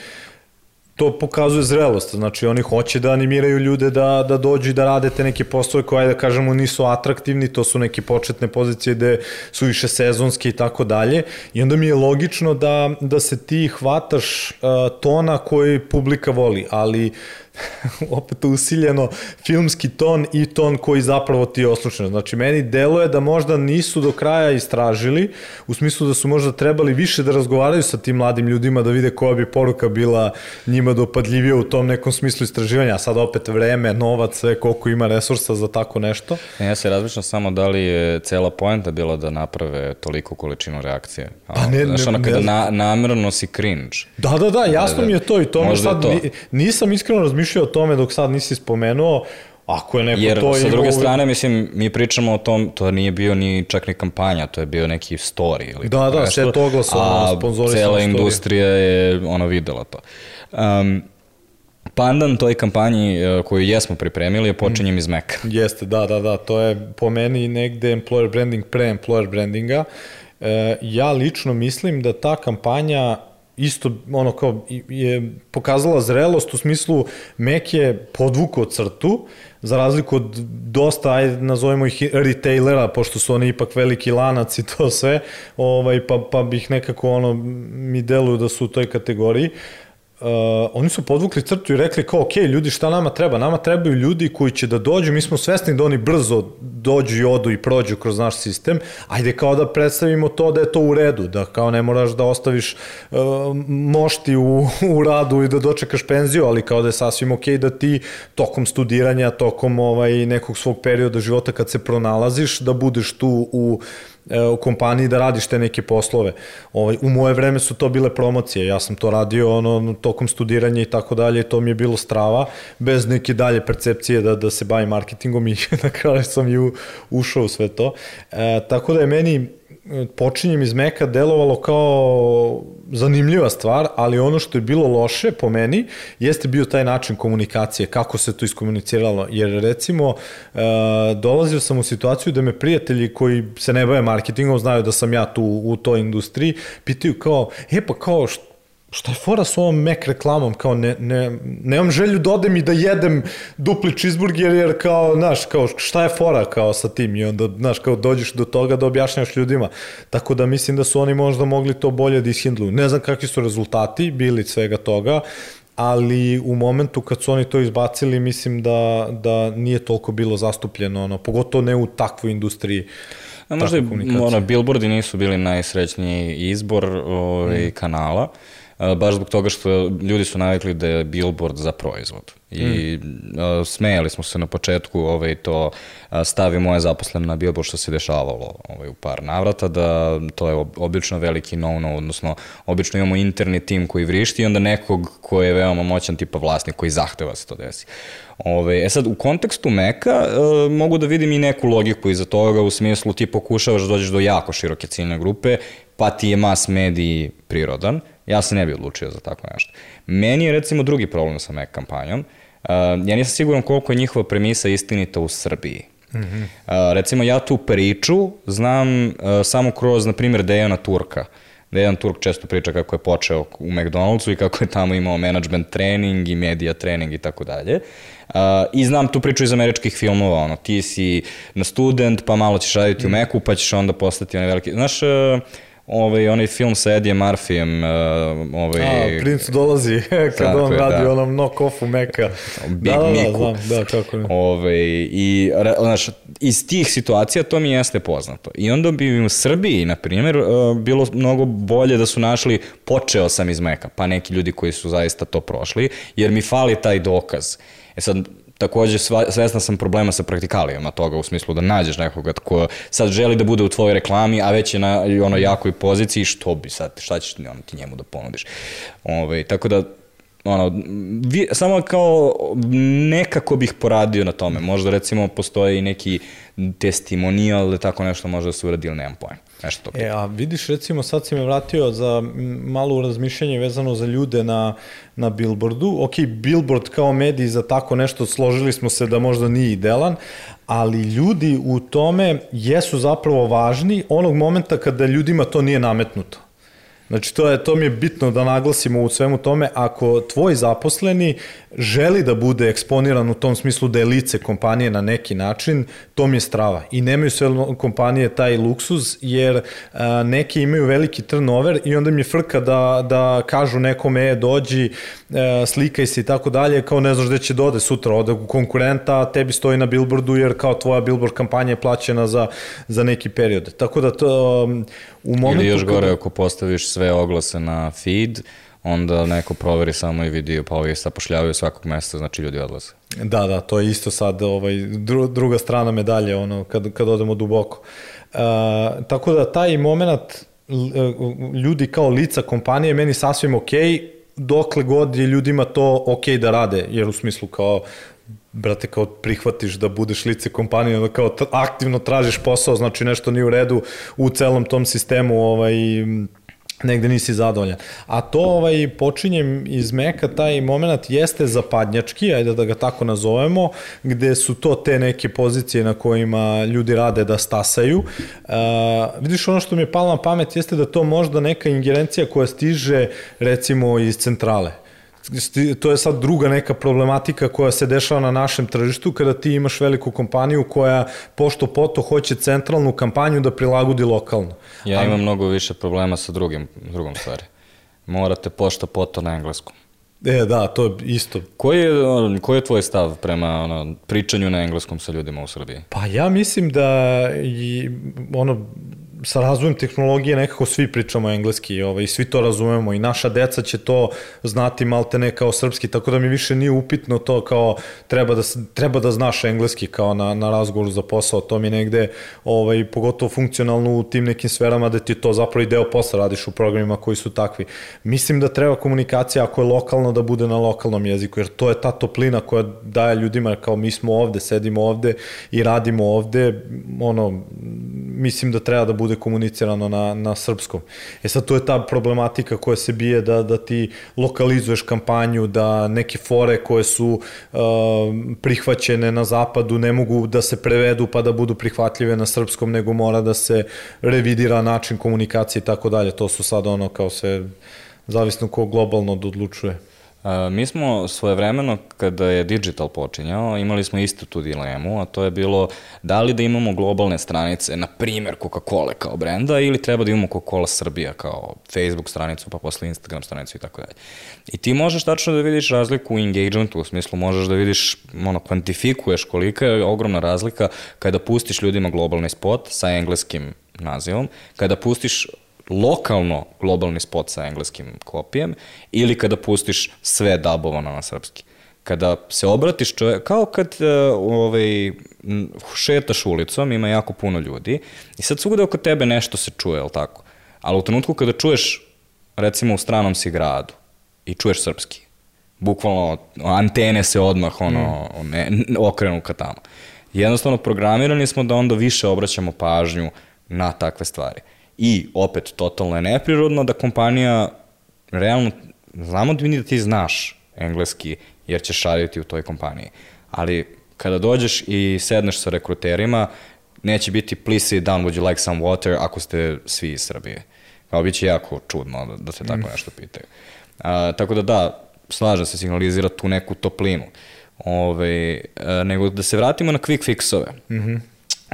to pokazuje zrelost, znači oni hoće da animiraju ljude da, da dođu i da rade te neke poslove koje, da kažemo, nisu atraktivni, to su neke početne pozicije gde su više sezonske i tako dalje, i onda mi je logično da, da se ti hvataš uh, tona koji publika voli, ali uh, [LAUGHS] opet usiljeno filmski ton i ton koji zapravo ti je oslučen. Znači, meni deluje da možda nisu do kraja istražili, u smislu da su možda trebali više da razgovaraju sa tim mladim ljudima, da vide koja bi poruka bila njima dopadljivija u tom nekom smislu istraživanja, a sad opet vreme, novac, sve koliko ima resursa za tako nešto. E, ja se razmišljam samo da li je cela poenta bila da naprave toliko količinu reakcije. Pa ne, Znaš, ono kada ne, na, namerno si cringe. Da, da, da, jasno da, da. mi je to i to, sad to. nisam iskreno razmišljao razmišljao o tome dok sad nisi spomenuo, Ako je neko Jer, to sa druge strane, mislim, mi pričamo o tom, to nije bio ni čak ni kampanja, to je bio neki story ili Da, da, sve to oglasovano, sponzorisano cela industrija je ono videla to. Um, pandan toj kampanji e, koju jesmo pripremili je počinjem mm. iz Meka. Jeste, da, da, da, to je po meni negde employer branding pre employer brandinga. E, ja lično mislim da ta kampanja isto ono kao je pokazala zrelost u smislu Mek je podvukao crtu za razliku od dosta ajde nazovemo ih retailera pošto su oni ipak veliki lanac i to sve ovaj pa pa bih nekako ono mi deluju da su u toj kategoriji. uh, Uh, oni su podvukli crtu i rekli kao, ok, ljudi, šta nama treba? Nama trebaju ljudi koji će da dođu, mi smo svesni da oni brzo dođu i odu i prođu kroz naš sistem, ajde kao da predstavimo to da je to u redu, da kao ne moraš da ostaviš uh, mošti u, u radu i da dočekaš penziju, ali kao da je sasvim ok da ti tokom studiranja, tokom ovaj, nekog svog perioda života kad se pronalaziš, da budeš tu u u kompaniji da radiš te neke poslove. Ovaj, u moje vreme su to bile promocije, ja sam to radio ono, tokom studiranja i tako dalje, to mi je bilo strava, bez neke dalje percepcije da, da se bavim marketingom i [LAUGHS] na kraju sam i u, ušao u sve to. E, tako da je meni počinjem iz Meka delovalo kao zanimljiva stvar, ali ono što je bilo loše po meni jeste bio taj način komunikacije, kako se to iskomuniciralo, jer recimo uh, dolazio sam u situaciju da me prijatelji koji se ne bave marketingom znaju da sam ja tu u toj industriji, pitaju kao, e pa kao, što šta je fora s ovom Mac reklamom, kao ne, ne, nemam želju da odem i da jedem dupli cheeseburger, jer kao, znaš, kao šta je fora kao sa tim i onda, znaš, kao dođeš do toga da objašnjaš ljudima. Tako da mislim da su oni možda mogli to bolje da ishindluju. Ne znam kakvi su rezultati bili svega toga, ali u momentu kad su oni to izbacili, mislim da, da nije toliko bilo zastupljeno, ono, pogotovo ne u takvoj industriji. A možda i ono, billboardi nisu bili najsrećniji izbor ovaj, mm. kanala, baš zbog toga što ljudi su navikli da je billboard za proizvod. I mm. smejali smo se na početku ovaj, to stavi moje zaposlene na billboard što se dešavalo ovaj, u par navrata, da to je obično veliki no-no, odnosno obično imamo interni tim koji vrišti i onda nekog ko je veoma moćan tipa vlasnik koji zahteva da se to desi. Ove, e sad, u kontekstu Meka e, mogu da vidim i neku logiku iza toga u smislu ti pokušavaš da dođeš do jako široke ciljne grupe, pa ti je mass mediji prirodan, Ja se ne bi odlučio za tako nešto. Meni je recimo drugi problem sa Mac kampanjom. Uh, ja nisam siguran koliko je njihova premisa istinita u Srbiji. -hmm. uh, recimo ja tu priču znam uh, samo kroz, na primjer, Dejana Turka. Dejan Turk često priča kako je počeo u McDonald'su i kako je tamo imao management trening i media trening i tako dalje. Uh, I znam tu priču iz američkih filmova, ono, ti si na student, pa malo ćeš raditi mm. u Meku, pa ćeš onda postati onaj veliki... Znaš, uh, ovaj, onaj film sa Eddie Murphyjem. Uh, ovaj, A, princ dolazi, [LAUGHS] kad on je, radi da. onom knock offu Meka. Big da, da, Miku. Da, znam, da, kako ne. Ove, I, znaš, iz tih situacija to mi jeste poznato. I onda bi u Srbiji, na primjer, uh, bilo mnogo bolje da su našli, počeo sam iz Meka, pa neki ljudi koji su zaista to prošli, jer mi fali taj dokaz. E sad, takođe svesna sam problema sa praktikalijama toga u smislu da nađeš nekoga ko sad želi da bude u tvojoj reklami, a već je na ono jakoj poziciji, što bi sad, šta ćeš ono, ti njemu da ponudiš. Ove, tako da ono, vi, samo kao nekako bih poradio na tome. Možda recimo postoji neki testimonijal ili tako nešto možda se uradi ili nemam pojma. Nešto to. E, a vidiš, recimo, sad si me vratio za malo razmišljanje vezano za ljude na, na Billboardu. Ok, Billboard kao medij za tako nešto složili smo se da možda nije idealan, ali ljudi u tome jesu zapravo važni onog momenta kada ljudima to nije nametnuto. Znači, to, je, to mi je bitno da naglasimo u svemu tome. Ako tvoj zaposleni želi da bude eksponiran u tom smislu da je lice kompanije na neki način, to mi je strava. I nemaju sve kompanije taj luksuz, jer a, neki imaju veliki turnover i onda mi je frka da, da kažu nekome, e, dođi, e, slikaj se i tako dalje, kao ne znaš gde će dode sutra, ode u konkurenta, tebi stoji na billboardu, jer kao tvoja billboard kampanja je plaćena za, za neki period. Tako da to, u momentu... Ili još gore, kada- ako postaviš sve oglase na feed, onda neko proveri samo i vidi, pa ovi zapošljavaju svakog mesta, znači ljudi odlaze. Da, da, to je isto sad ovaj, dru, druga strana medalje, ono, kad, kad odemo duboko. Uh, tako da taj moment l- ljudi kao lica kompanije meni sasvim ok, dokle god je ljudima to ok da rade, jer u smislu kao brate, kao prihvatiš da budeš lice kompanije, da kao aktivno tražiš posao, znači nešto nije u redu u celom tom sistemu, ovaj, negde nisi zadovoljan. A to ovaj, počinjem iz meka, taj moment jeste zapadnjački, ajde da ga tako nazovemo, gde su to te neke pozicije na kojima ljudi rade da stasaju. Uh, vidiš, ono što mi je palo na pamet jeste da to možda neka ingerencija koja stiže recimo iz centrale to je sad druga neka problematika koja se dešava na našem tržištu kada ti imaš veliku kompaniju koja pošto poto hoće centralnu kampanju da prilagodi lokalno. Ja imam mnogo više problema sa drugim, drugom stvari. Morate pošto poto na engleskom. E, da, to je isto. Koji je, koji je tvoj stav prema ono, pričanju na engleskom sa ljudima u Srbiji? Pa ja mislim da i ono sa razvojem tehnologije nekako svi pričamo engleski ovaj, svi to razumemo i naša deca će to znati malte ne kao srpski, tako da mi više nije upitno to kao treba da, treba da znaš engleski kao na, na razgovoru za posao, to mi negde ovaj, pogotovo funkcionalno u tim nekim sferama da ti to zapravo i deo posla radiš u programima koji su takvi. Mislim da treba komunikacija ako je lokalno da bude na lokalnom jeziku, jer to je ta toplina koja daje ljudima kao mi smo ovde, sedimo ovde i radimo ovde, ono, mislim da treba da bude komunicirano na, na srpskom. E sad, to je ta problematika koja se bije da, da ti lokalizuješ kampanju, da neke fore koje su uh, prihvaćene na zapadu ne mogu da se prevedu pa da budu prihvatljive na srpskom, nego mora da se revidira način komunikacije i tako dalje. To su sad ono kao se, zavisno ko globalno odlučuje. A, mi smo svojevremeno, kada je digital počinjao, imali smo istu tu dilemu, a to je bilo da li da imamo globalne stranice, na primer Coca-Cola kao brenda, ili treba da imamo Coca-Cola Srbija kao Facebook stranicu, pa posle Instagram stranicu i tako dalje. I ti možeš tačno da vidiš razliku u engagementu, u smislu možeš da vidiš, ono, kvantifikuješ kolika je ogromna razlika kada pustiš ljudima globalni spot sa engleskim nazivom, kada pustiš lokalno globalni spot sa engleskim kopijem ili kada pustiš sve dabovano na srpski. Kada se obratiš čovjek, kao kad uh, ovaj, šetaš ulicom, ima jako puno ljudi i sad svuda oko tebe nešto se čuje, jel tako? Ali u trenutku kada čuješ, recimo u stranom si gradu i čuješ srpski, bukvalno antene se odmah ono, ne, okrenu ka tamo. Jednostavno programirani smo da onda više obraćamo pažnju na takve stvari. I opet, totalno je neprirodno da kompanija, realno, znamo da mi da ti znaš engleski, jer ćeš raditi u toj kompaniji. Ali kada dođeš i sedneš sa rekruterima, neće biti please sit down, would you like some water, ako ste svi iz Srbije. Kao bit će jako čudno da, da se tako nešto pitaju. A, tako da da, slažem se, signalizira tu neku toplinu. Ove, a, nego da se vratimo na quick fixove. Mm -hmm.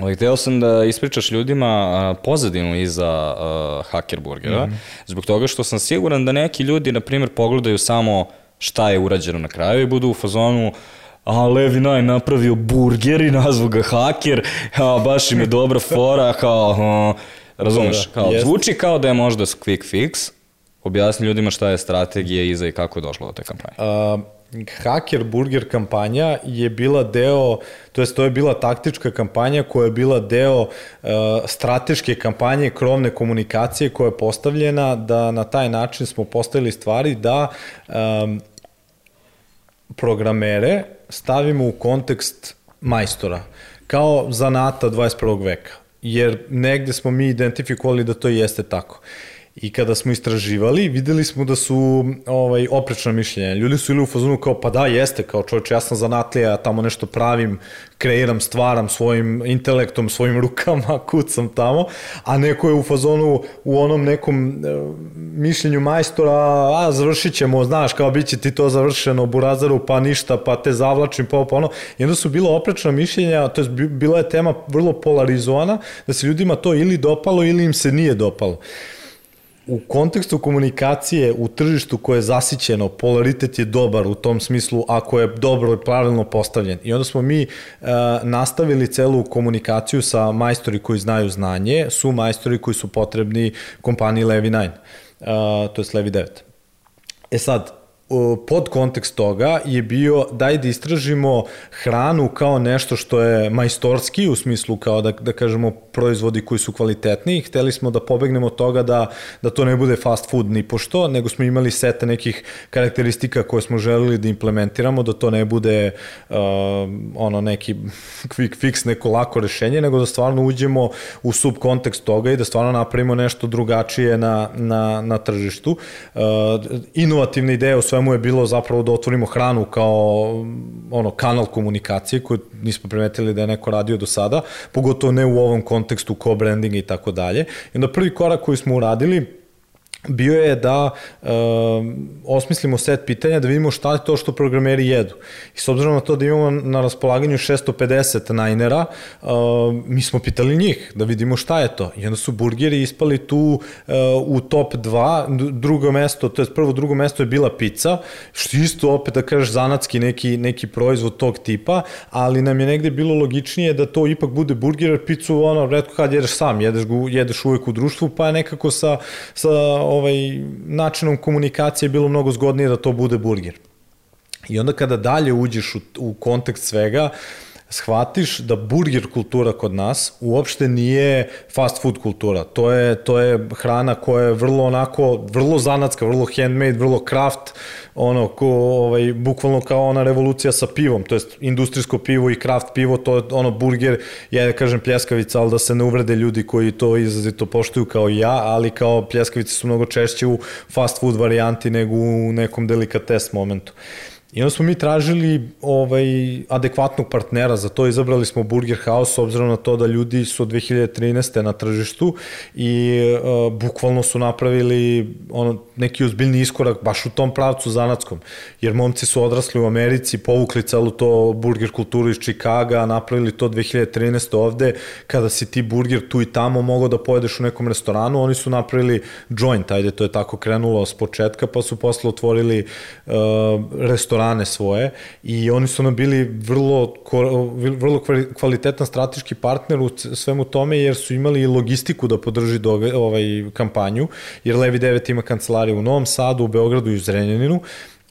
Ali hteo sam da ispričaš ljudima pozadinu iza a, Hacker Burgera, mm -hmm. zbog toga što sam siguran da neki ljudi, na primjer, pogledaju samo šta je urađeno na kraju i budu u fazonu a Levi Naj napravio burger i nazvu ga Hacker, a baš im je dobra fora, kao, a, razumeš, da, kao, jest. zvuči kao da je možda quick fix, objasni ljudima šta je strategija iza i kako je došlo do te kampanje. Uh, Hacker Burger kampanja je bila deo, to jest to je bila taktička kampanja koja je bila deo uh, strateške kampanje krovne komunikacije koja je postavljena da na taj način smo postavili stvari da um, programere stavimo u kontekst majstora kao zanata 21. veka jer negde smo mi identifikovali da to jeste tako. I kada smo istraživali, videli smo da su ovaj, oprečna mišljenja. Ljudi su ili u fazonu kao, pa da, jeste, kao čovječ, ja sam zanatlija, ja tamo nešto pravim, kreiram, stvaram svojim intelektom, svojim [LAUGHS] rukama, kucam tamo, a neko je u fazonu u onom nekom e, mišljenju majstora, a završit ćemo, znaš, kao bit će ti to završeno Burazaru, pa ništa, pa te zavlačim, pa pa ono. I onda su bila oprečna mišljenja, to je bila je tema vrlo polarizovana, da se ljudima to ili dopalo ili im se nije dopalo u kontekstu komunikacije u tržištu koje je zasićeno, polaritet je dobar u tom smislu ako je dobro i pravilno postavljen. I onda smo mi uh, nastavili celu komunikaciju sa majstori koji znaju znanje, su majstori koji su potrebni kompaniji Levi 9, uh, to je Levi 9. E sad, pod kontekst toga je bio daj da istražimo hranu kao nešto što je majstorski u smislu kao da, da kažemo proizvodi koji su kvalitetni. Hteli smo da pobegnemo od toga da, da to ne bude fast food ni pošto, nego smo imali sete nekih karakteristika koje smo želeli da implementiramo, da to ne bude uh, ono neki quick fix, neko lako rešenje, nego da stvarno uđemo u subkontekst toga i da stvarno napravimo nešto drugačije na, na, na tržištu. Uh, inovativna ideja u svemu je bilo zapravo da otvorimo hranu kao ono kanal komunikacije koju nismo primetili da je neko radio do sada, pogotovo ne u ovom kontekstu co-brandinga i tako dalje. I onda prvi korak koji smo uradili bio je da uh, osmislimo set pitanja, da vidimo šta je to što programeri jedu. I s obzirom na to da imamo na raspolaganju 650 najnera, uh, mi smo pitali njih da vidimo šta je to. I onda su burgeri ispali tu uh, u top 2, drugo mesto, to je prvo drugo mesto je bila pizza, što isto opet da kažeš zanatski neki, neki proizvod tog tipa, ali nam je negde bilo logičnije da to ipak bude burger, jer pizzu ono, redko kad jedeš sam, jedeš, jedeš uvek u društvu, pa je nekako sa, sa ovaj, načinom komunikacije bilo mnogo zgodnije da to bude burger. I onda kada dalje uđeš u, u kontekst svega, uh, shvatiš da burger kultura kod nas uopšte nije fast food kultura. To je, to je hrana koja je vrlo onako, vrlo zanatska, vrlo handmade, vrlo craft, ono, ko, ovaj, bukvalno kao ona revolucija sa pivom, to jest industrijsko pivo i craft pivo, to je ono burger, ja da kažem pljeskavica, ali da se ne uvrede ljudi koji to izrazito poštuju kao ja, ali kao pljeskavice su mnogo češće u fast food varijanti nego u nekom delikates momentu. I onda smo mi tražili ovaj, adekvatnog partnera, za to izabrali smo Burger House, obzirom na to da ljudi su od 2013. na tržištu i uh, bukvalno su napravili ono, neki ozbiljni iskorak baš u tom pravcu zanatskom. Jer momci su odrasli u Americi, povukli celu to burger kulturu iz Čikaga, napravili to 2013. ovde, kada si ti burger tu i tamo mogao da pojedeš u nekom restoranu, oni su napravili joint, ajde, to je tako krenulo s početka, pa su posle otvorili uh, restoran restorane svoje i oni su nam bili vrlo, vrlo kvalitetan strateški partner u svemu tome jer su imali logistiku da podrži do, ovaj kampanju, jer Levi 9 ima kancelariju u Novom Sadu, u Beogradu i u Zrenjaninu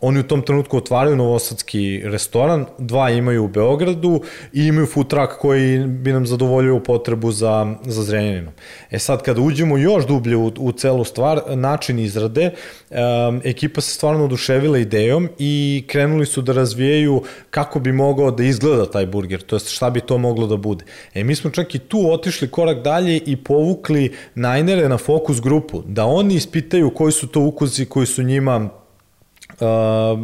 Oni u tom trenutku otvaraju novosadski restoran, dva imaju u Beogradu i imaju food truck koji bi nam zadovoljio potrebu za, za Zrenjaninom. E sad, kada uđemo još dublje u, u celu stvar, način izrade, um, ekipa se stvarno oduševila idejom i krenuli su da razvijaju kako bi mogao da izgleda taj burger, to jest šta bi to moglo da bude. E, mi smo čak i tu otišli korak dalje i povukli najnere na fokus grupu, da oni ispitaju koji su to ukusi koji su njima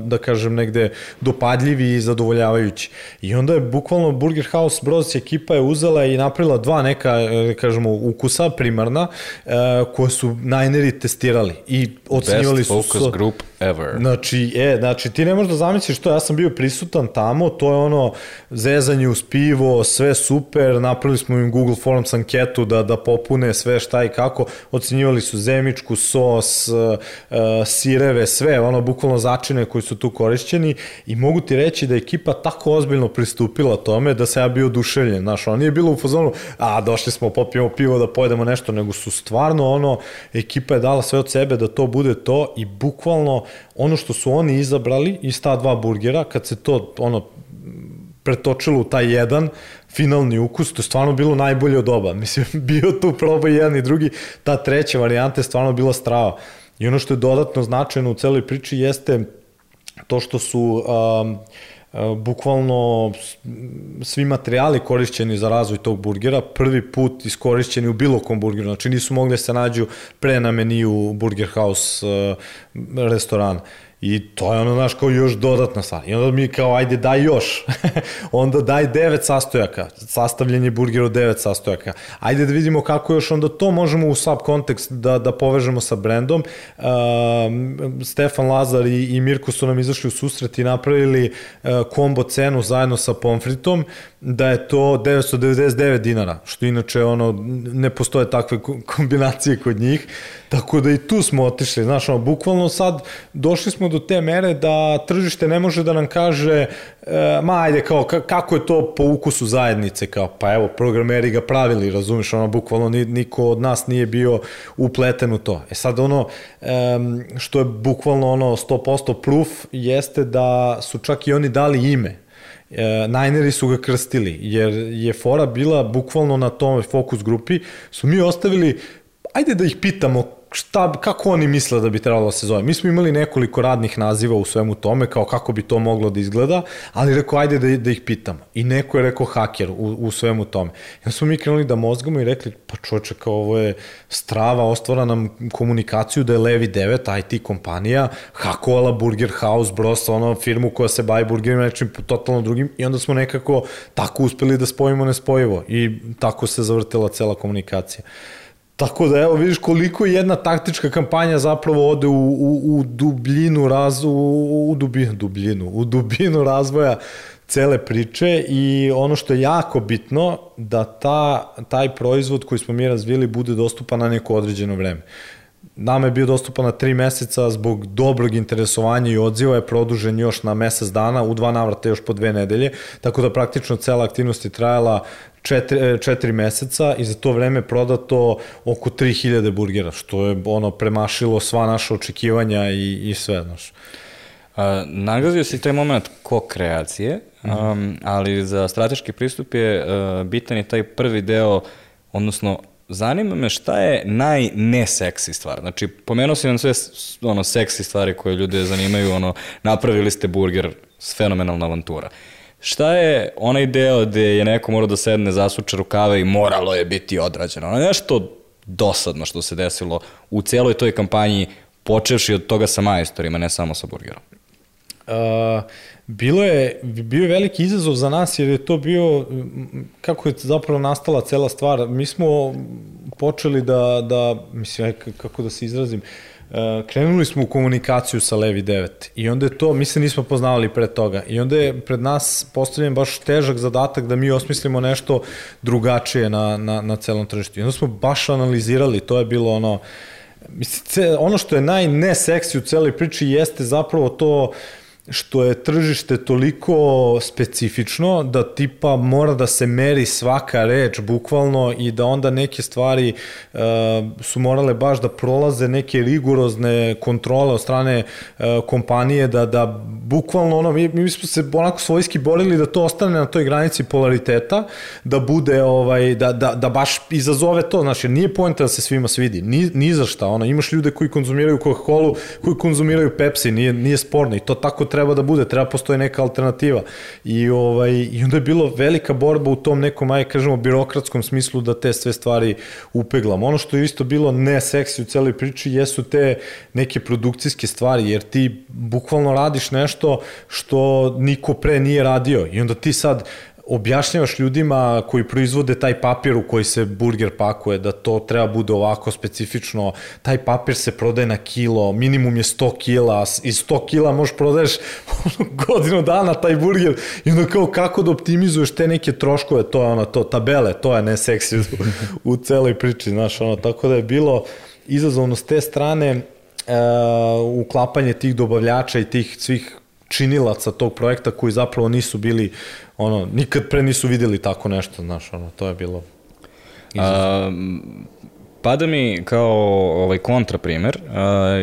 da kažem negde dopadljivi i zadovoljavajući. I onda je bukvalno Burger House Bros ekipa je uzela i napravila dva neka, da kažemo, ukusa primarna, koje su najneri testirali i ocenjivali Best su... focus so, group ever. Znači, e, znači ti ne možeš da zamisliš to, ja sam bio prisutan tamo, to je ono zezanje uz pivo, sve super, napravili smo im Google Forms anketu da, da popune sve šta i kako, ocenjivali su zemičku, sos, uh, sireve, sve, ono, bukvalno začine koji su tu korišćeni i mogu ti reći da je ekipa tako ozbiljno pristupila tome da se ja bio oduševljen, znaš, ono nije bilo u fazonu, a došli smo, popijemo pivo da pojedemo nešto, nego su stvarno ono, ekipa je dala sve od sebe da to bude to i bukvalno ono što su oni izabrali iz ta dva burgera, kad se to ono pretočilo u taj jedan, finalni ukus, to je stvarno bilo najbolje od oba. [LAUGHS] Mislim, bio tu probaj jedan i drugi, ta treća varijanta je stvarno bila strava. I ono što je dodatno značajno u celoj priči jeste to što su um, bukvalno svi materijali korišćeni za razvoj tog burgera prvi put iskorišćeni u bilo kom burgeru, znači nisu mogli da se nađu pre na meniju Burger House restorana. I to je ono, znaš, kao još dodatna stvar. I onda mi kao, ajde, daj još. [LAUGHS] onda daj devet sastojaka. Sastavljanje burgera od devet sastojaka. Ajde da vidimo kako još onda to možemo u sub kontekst da, da povežemo sa brendom. Uh, Stefan Lazar i, i Mirko su nam izašli u susret i napravili uh, kombo cenu zajedno sa pomfritom, da je to 999 dinara, što inače ono, ne postoje takve kombinacije kod njih. Tako da i tu smo otišli, znaš, ono, bukvalno sad došli smo do te mere da tržište ne može da nam kaže, e, ma ajde, kao, kako je to po ukusu zajednice, kao, pa evo, programeri ga pravili, razumiješ, ono, bukvalno niko od nas nije bio upleten u to. E sad, ono, e, što je bukvalno ono 100% proof, jeste da su čak i oni dali ime, e, Nineri su ga krstili, jer je fora bila bukvalno na tome fokus grupi, su mi ostavili ajde da ih pitamo šta, kako oni misle da bi trebalo da se zove. Mi smo imali nekoliko radnih naziva u svemu tome, kao kako bi to moglo da izgleda, ali rekao, ajde da, da ih pitamo. I neko je rekao haker u, u svemu tome. I smo mi krenuli da mozgamo i rekli, pa čoče, kao ovo je strava, ostvara nam komunikaciju da je Levi 9, IT kompanija, hakovala Burger House, Bros, ono firmu koja se bavi burgerima, nečim totalno drugim, i onda smo nekako tako uspeli da spojimo nespojivo. I tako se zavrtela cela komunikacija. Tako da evo vidiš koliko jedna taktička kampanja zapravo ode u, u, u dubljinu raz, u, u dubinu, dubljinu, u dubinu razvoja cele priče i ono što je jako bitno da ta, taj proizvod koji smo mi razvili bude dostupan na neko određeno vreme. Nama je bio dostupan na tri meseca zbog dobrog interesovanja i odziva je produžen još na mesec dana, u dva navrata još po dve nedelje, tako da praktično cela aktivnost je trajala četiri, e, četiri meseca i za to vreme prodato oko 3000 burgera, što je ono premašilo sva naša očekivanja i, i sve, znaš. Uh, nagazio si taj moment ko-kreacije, um, ali za strateški pristup je uh, bitan je taj prvi deo, odnosno zanima me šta je najneseksi stvar. Znači, pomenuo si nam sve ono, seksi stvari koje ljude zanimaju, ono, napravili ste burger, fenomenalna avantura. Šta je onaj deo gde je neko morao da sedne, zasuče rukave i moralo je biti odrađeno? Ono nešto dosadno što se desilo u celoj toj kampanji, počevši od toga sa majstorima, ne samo sa burgerom. Uh, bilo je, bio je veliki izazov za nas jer je to bio, kako je zapravo nastala cela stvar. Mi smo počeli da, da mislim, kako da se izrazim, Uh, krenuli smo u komunikaciju sa Levi 9 i onda je to, mi se nismo poznavali pre toga i onda je pred nas postavljen baš težak zadatak da mi osmislimo nešto drugačije na, na, na celom tržištu. I onda smo baš analizirali, to je bilo ono, mislim, ono što je najneseksi u celoj priči jeste zapravo to uh, što je tržište toliko specifično da tipa mora da se meri svaka reč bukvalno i da onda neke stvari uh, su morale baš da prolaze neke rigorozne kontrole od strane uh, kompanije da, da bukvalno ono, mi, mi smo se onako svojski borili da to ostane na toj granici polariteta, da bude ovaj, da, da, da baš izazove to, znači nije pojenta da se svima svidi, ni, ni za šta, ono, imaš ljude koji konzumiraju Coca-Cola, koji konzumiraju Pepsi, nije, nije sporno i to tako treba da bude, treba postoji neka alternativa. I, ovaj, I onda je bilo velika borba u tom nekom, aj kažemo, birokratskom smislu da te sve stvari upeglam. Ono što je isto bilo ne seksi u celoj priči jesu te neke produkcijske stvari, jer ti bukvalno radiš nešto što niko pre nije radio i onda ti sad objašnjavaš ljudima koji proizvode taj papir u koji se burger pakuje, da to treba bude ovako specifično, taj papir se prodaje na kilo, minimum je 100 kila, iz 100 kila možeš prodaješ [LAUGHS] godinu dana taj burger i onda kao kako da optimizuješ te neke troškove, to je ono, to, tabele, to je ne seksi u, u celoj priči, znaš, ono, tako da je bilo izazovno s te strane uh, uklapanje tih dobavljača i tih svih činilaca tog projekta koji zapravo nisu bili ono, nikad pre nisu videli tako nešto, znaš, ono, to je bilo A, pada mi kao ovaj kontraprimer uh,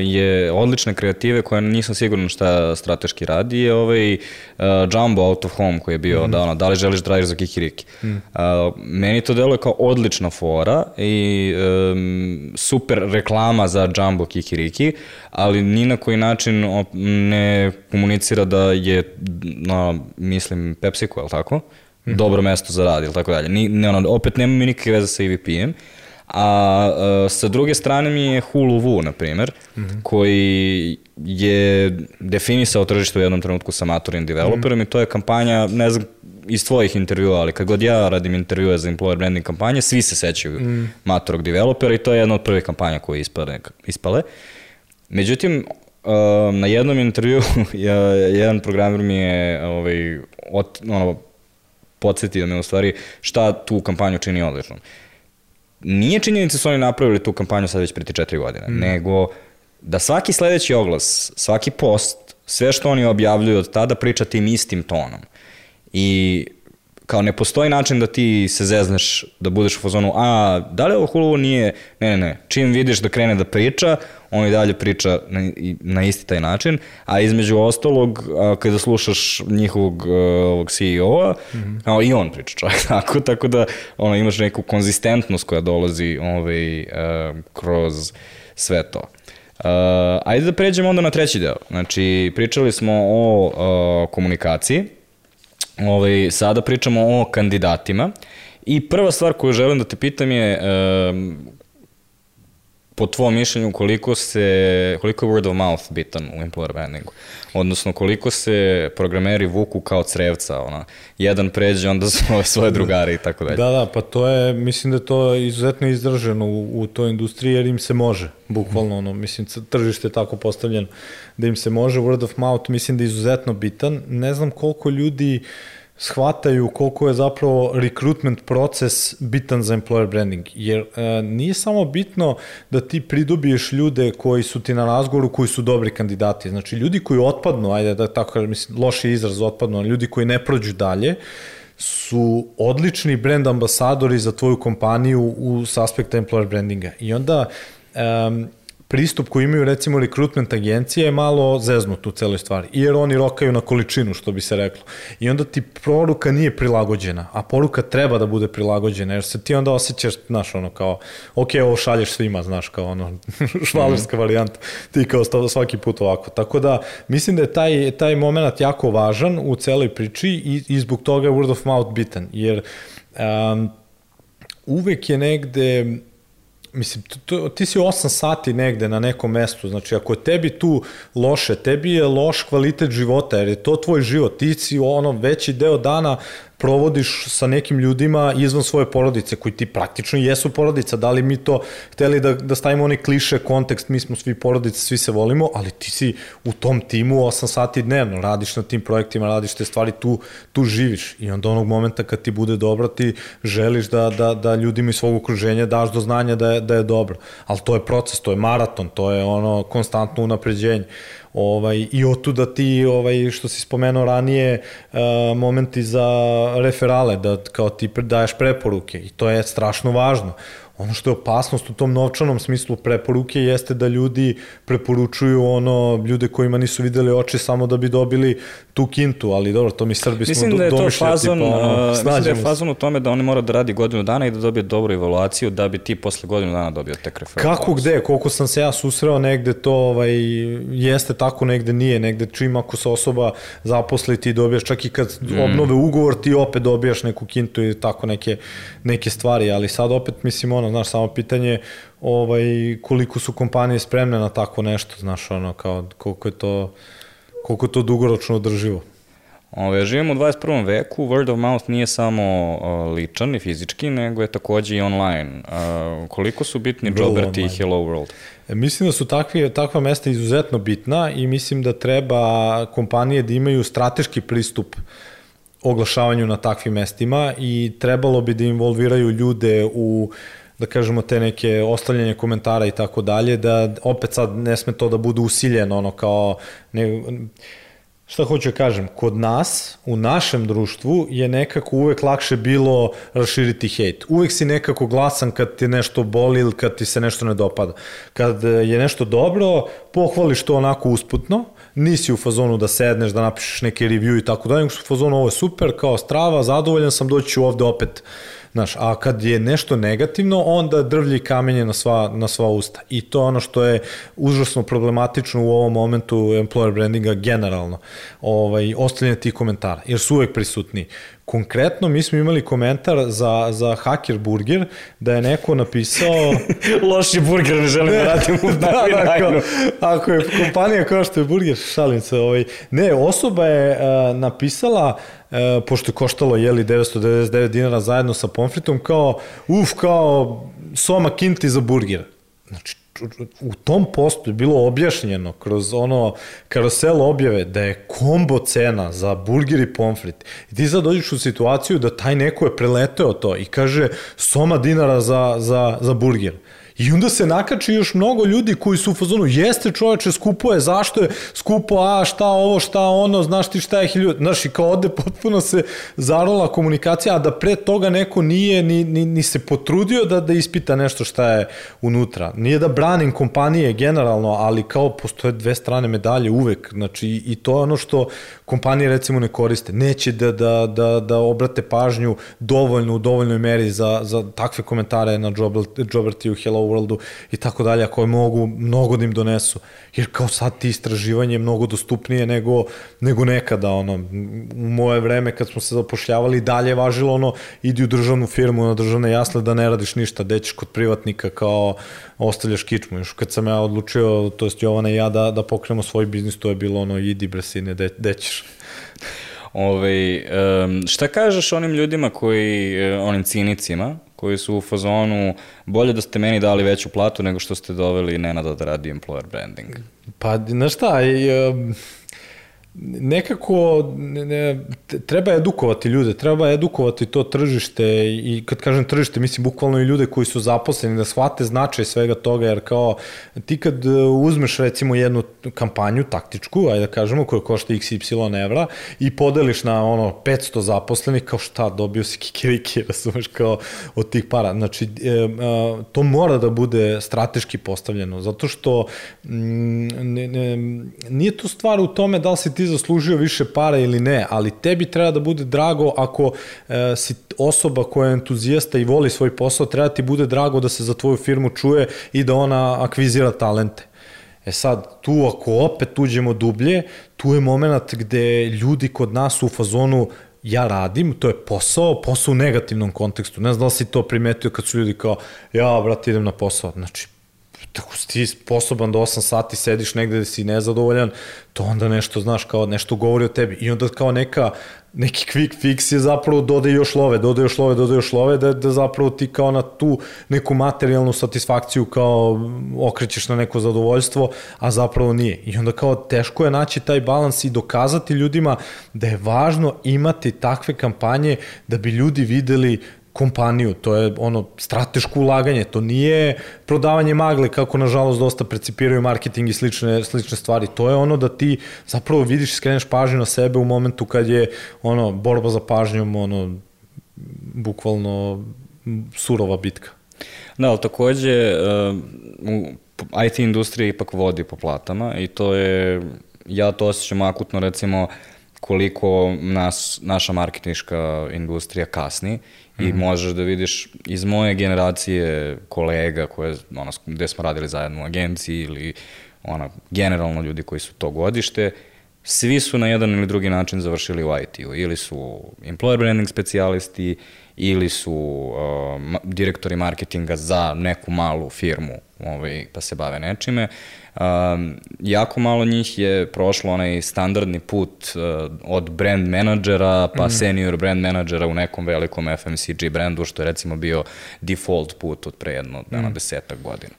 je odlične kreative koja nisam siguran šta strateški radi je ovaj uh, Jumbo Out of Home koji je bio mm -hmm. da ono, da li želiš da radiš za Kikiriki. Mm. Uh, meni to deluje kao odlična fora i um, super reklama za Jumbo Kikiriki, ali ni na koji način ne komunicira da je, no, mislim, PepsiCo, je li tako? Mm -hmm. Dobro mesto za rad ili tako dalje. Ni, ne, ono, opet nema mi nikakve veze sa EVP-em a, a sa druge strane mi je Hulu Vu, na primer, mm -hmm. koji je definisao tržište u jednom trenutku sa maturim developerom mm -hmm. i to je kampanja, ne znam, iz tvojih intervjua, ali kad god ja radim intervjue za employer branding kampanje, svi se sećaju mm. maturog developera i to je jedna od prvih kampanja koje ispale. ispale. Međutim, na jednom intervju [LAUGHS] jedan programer mi je ovaj, od, ono, podsjetio me u stvari šta tu kampanju čini odličnom nije činjenica da su oni napravili tu kampanju sad već preti četiri godine, mm. nego da svaki sledeći oglas, svaki post, sve što oni objavljuju od tada priča tim istim tonom. I kao ne postoji način da ti se zezneš, da budeš u fazonu, a da li ovo Hulu nije, ne, ne, ne, čim vidiš da krene da priča, on i dalje priča na, na isti taj način, a između ostalog, a, kada slušaš njihovog a, ovog CEO-a, mm -hmm. i on priča čak [LAUGHS] tako, tako da ono, imaš neku konzistentnost koja dolazi ovaj, a, kroz sve to. Uh, ajde da pređemo onda na treći deo. Znači, pričali smo o uh, komunikaciji, ovaj, sada pričamo o kandidatima i prva stvar koju želim da te pitam je po tvojom mišljenju koliko se koliko je word of mouth bitan u employer brandingu? Odnosno koliko se programeri vuku kao crevca, ona jedan pređe onda [LAUGHS] svoje svoje drugare i tako dalje. Da, da, pa to je mislim da je to izuzetno izraženo u, u toj industriji jer im se može, bukvalno ono, mislim tržište je tako postavljeno da im se može word of mouth, mislim da je izuzetno bitan. Ne znam koliko ljudi uh, shvataju koliko je zapravo recruitment proces bitan za employer branding. Jer e, nije samo bitno da ti pridobiješ ljude koji su ti na razgovoru, koji su dobri kandidati. Znači, ljudi koji otpadnu, ajde da tako kažem, mislim, loši izraz otpadnu, ljudi koji ne prođu dalje, su odlični brand ambasadori za tvoju kompaniju u, aspekta employer brandinga. I onda um, pristup koji imaju recimo recruitment agencije je malo zeznut u celoj stvari, jer oni rokaju na količinu, što bi se reklo. I onda ti poruka nije prilagođena, a poruka treba da bude prilagođena, jer se ti onda osjećaš, znaš, ono kao, ok, ovo šalješ svima, znaš, kao ono, [LAUGHS] švalerska -hmm. varijanta, ti kao svaki put ovako. Tako da, mislim da je taj, taj moment jako važan u celoj priči i, i zbog toga je word of mouth bitan, jer um, uvek je negde mislim, to, ti si 8 sati negde na nekom mestu, znači ako tebi tu loše, tebi je loš kvalitet života, jer je to tvoj život, ti si ono veći deo dana provodiš sa nekim ljudima izvan svoje porodice, koji ti praktično jesu porodica, da li mi to hteli da, da stavimo onaj kliše kontekst, mi smo svi porodice, svi se volimo, ali ti si u tom timu 8 sati dnevno, radiš na tim projektima, radiš te stvari, tu, tu živiš. I onda onog momenta kad ti bude dobro, ti želiš da, da, da ljudima iz svog okruženja daš do znanja da je, da je dobro, ali to je proces, to je maraton, to je ono konstantno unapređenje. Ovaj, I otuda ti, ovaj, što si spomenuo ranije, uh, momenti za referale, da kao ti daješ preporuke i to je strašno važno. Ono što je opasnost u tom novčanom smislu preporuke jeste da ljudi preporučuju ono ljude kojima nisu videli oči samo da bi dobili tu kintu, ali dobro, to mi Srbi mislim smo da je to fazon, pa, ono, mislim da je fazon u tome da oni mora da radi godinu dana i da dobije dobru evaluaciju da bi ti posle godinu dana dobio tek referral. Kako gde, koliko sam se ja susreo negde to ovaj, jeste tako, negde nije, negde čim ako se osoba zaposli ti dobijaš čak i kad mm. obnove ugovor ti opet dobijaš neku kintu i tako neke, neke stvari, ali sad opet mislim ono, znaš, samo pitanje ovaj, koliko su kompanije spremne na tako nešto, znaš, ono, kao koliko je to koliko je to dugoročno održivo. Ove, živimo u 21. veku, word of mouth nije samo uh, ličan i fizički, nego je takođe i online. Uh, koliko su bitni Jobert i Hello World? E, mislim da su takvi, takva mesta izuzetno bitna i mislim da treba kompanije da imaju strateški pristup oglašavanju na takvim mestima i trebalo bi da involviraju ljude u da kažemo te neke ostavljanje komentara i tako dalje, da opet sad ne sme to da bude usiljeno, ono kao ne, šta hoću da kažem, kod nas, u našem društvu je nekako uvek lakše bilo raširiti hejt. Uvek si nekako glasan kad ti nešto boli ili kad ti se nešto ne dopada. Kad je nešto dobro, pohvališ to onako usputno, nisi u fazonu da sedneš, da napišeš neke review i tako dalje, u fazonu ovo je super, kao strava, zadovoljan sam, doći ću ovde opet Znaš, a kad je nešto negativno, onda drvlji kamenje na sva, na sva usta. I to je ono što je užasno problematično u ovom momentu employer brandinga generalno. Ovaj, ostavljanje tih komentara, jer su uvek prisutni. Konkretno, mi smo imali komentar za, za Hacker Burger, da je neko napisao... [LAUGHS] Loši burger, ne želim [LAUGHS] da radim u da, da, ako, ako je kompanija kao što je burger, šalim se. Ovaj, ne, osoba je uh, napisala e, pošto je koštalo jeli 999 dinara zajedno sa pomfritom, kao, uf, kao soma kinti za burger. Znači, u tom postu je bilo objašnjeno kroz ono karosel objave da je kombo cena za burger i pomfrit. I ti sad dođeš u situaciju da taj neko je preleteo to i kaže soma dinara za, za, za burger. I onda se nakači još mnogo ljudi koji su u fazonu, jeste čoveče, skupo je, zašto je skupo, a šta ovo, šta ono, znaš ti šta je hiljud, znaš i kao ode potpuno se zarola komunikacija, a da pre toga neko nije ni, ni, ni se potrudio da, da ispita nešto šta je unutra. Nije da branim kompanije generalno, ali kao postoje dve strane medalje uvek, znači i to je ono što kompanije recimo ne koriste. Neće da, da, da, da obrate pažnju dovoljno u dovoljnoj meri za, za takve komentare na Jobertiju, Hello Worldu i tako dalje, koje mogu mnogo da im donesu. Jer kao sad ti istraživanje je mnogo dostupnije nego, nego nekada. Ono, u moje vreme kad smo se zapošljavali dalje je važilo ono, idi u državnu firmu na državne jasle da ne radiš ništa, dećeš kod privatnika kao ostavljaš kičmu. Još kad sam ja odlučio, to jest Jovana i ja, da, da pokrenemo svoj biznis, to je bilo ono, idi bresine, de, dećeš. [LAUGHS] Ove, um, šta kažeš onim ljudima koji, e, onim cinicima, koji su u fazonu bolje da ste meni dali veću platu nego što ste doveli Nenada da radi employer branding? Pa, znaš šta, i, um nekako ne, treba edukovati ljude, treba edukovati to tržište i kad kažem tržište, mislim bukvalno i ljude koji su zaposleni da shvate značaj svega toga, jer kao ti kad e, uzmeš recimo jednu kampanju taktičku, ajde da kažemo, koja košta XY evra i podeliš na ono 500 zaposlenih, kao šta, dobio si kikiriki, razumeš, kao od tih para. Znači, e, e, to mora da bude strateški postavljeno, zato što mm, ne, ne, nije to stvar u tome da li si ti ti zaslužio više para ili ne, ali tebi treba da bude drago ako e, si osoba koja je entuzijasta i voli svoj posao, treba ti bude drago da se za tvoju firmu čuje i da ona akvizira talente. E sad, tu ako opet uđemo dublje, tu je moment gde ljudi kod nas u fazonu ja radim, to je posao, posao u negativnom kontekstu. Ne znam da li si to primetio kad su ljudi kao, ja, brate, idem na posao. Znači, tako si ti sposoban da 8 sati sediš negde da si nezadovoljan, to onda nešto, znaš, kao nešto govori o tebi. I onda kao neka, neki quick fix je zapravo dode još love, dode još love, dode još love, da, da zapravo ti kao na tu neku materijalnu satisfakciju kao okrećeš na neko zadovoljstvo, a zapravo nije. I onda kao teško je naći taj balans i dokazati ljudima da je važno imati takve kampanje da bi ljudi videli kompaniju, to je ono strateško ulaganje, to nije prodavanje magle kako nažalost dosta precipiraju marketing i slične, slične stvari, to je ono da ti zapravo vidiš i skreneš pažnju na sebe u momentu kad je ono borba za pažnjom ono bukvalno surova bitka. Da, ali takođe uh, IT industrija ipak vodi po platama i to je, ja to osjećam akutno recimo koliko nas, naša marketinška industrija kasni i mm -hmm. možeš da vidiš iz moje generacije kolega koje, ono, gde smo radili zajedno u agenciji ili ono, generalno ljudi koji su to godište, svi su na jedan ili drugi način završili u IT-u. Ili su employer branding specijalisti, ili su uh, direktori marketinga za neku malu firmu ovaj, pa se bave nečime. Um, jako malo njih je prošlo onaj standardni put uh, od brand menadžera pa mm. senior brand menadžera u nekom velikom FMCG brandu, što je recimo bio default put od pre jedno, mm. desetak godina.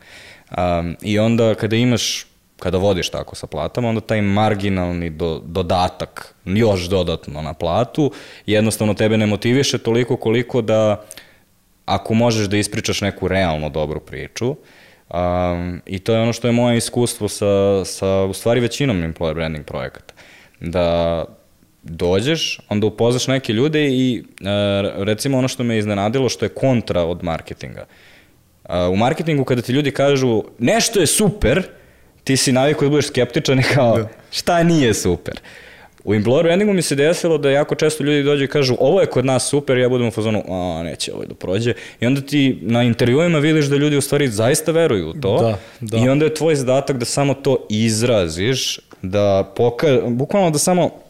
Um, I onda kada imaš kada vodiš tako sa platama, onda taj marginalni do, dodatak, još dodatno na platu, jednostavno tebe ne motiviše toliko koliko da ako možeš da ispričaš neku realno dobru priču, um, i to je ono što je moje iskustvo sa, sa u stvari većinom employer branding projekata, da dođeš, onda upoznaš neke ljude i uh, recimo ono što me iznenadilo što je kontra od marketinga. Uh, u marketingu kada ti ljudi kažu nešto je super, ti si navikao da budeš skeptičan i kao da. šta nije super. U employer brandingu mi se desilo da jako često ljudi dođu i kažu ovo je kod nas super, ja budem u fazonu, a neće ovo da prođe. I onda ti na intervjuima vidiš da ljudi u stvari zaista veruju u to. Da, da. I onda je tvoj zadatak da samo to izraziš, da poka bukvalno da samo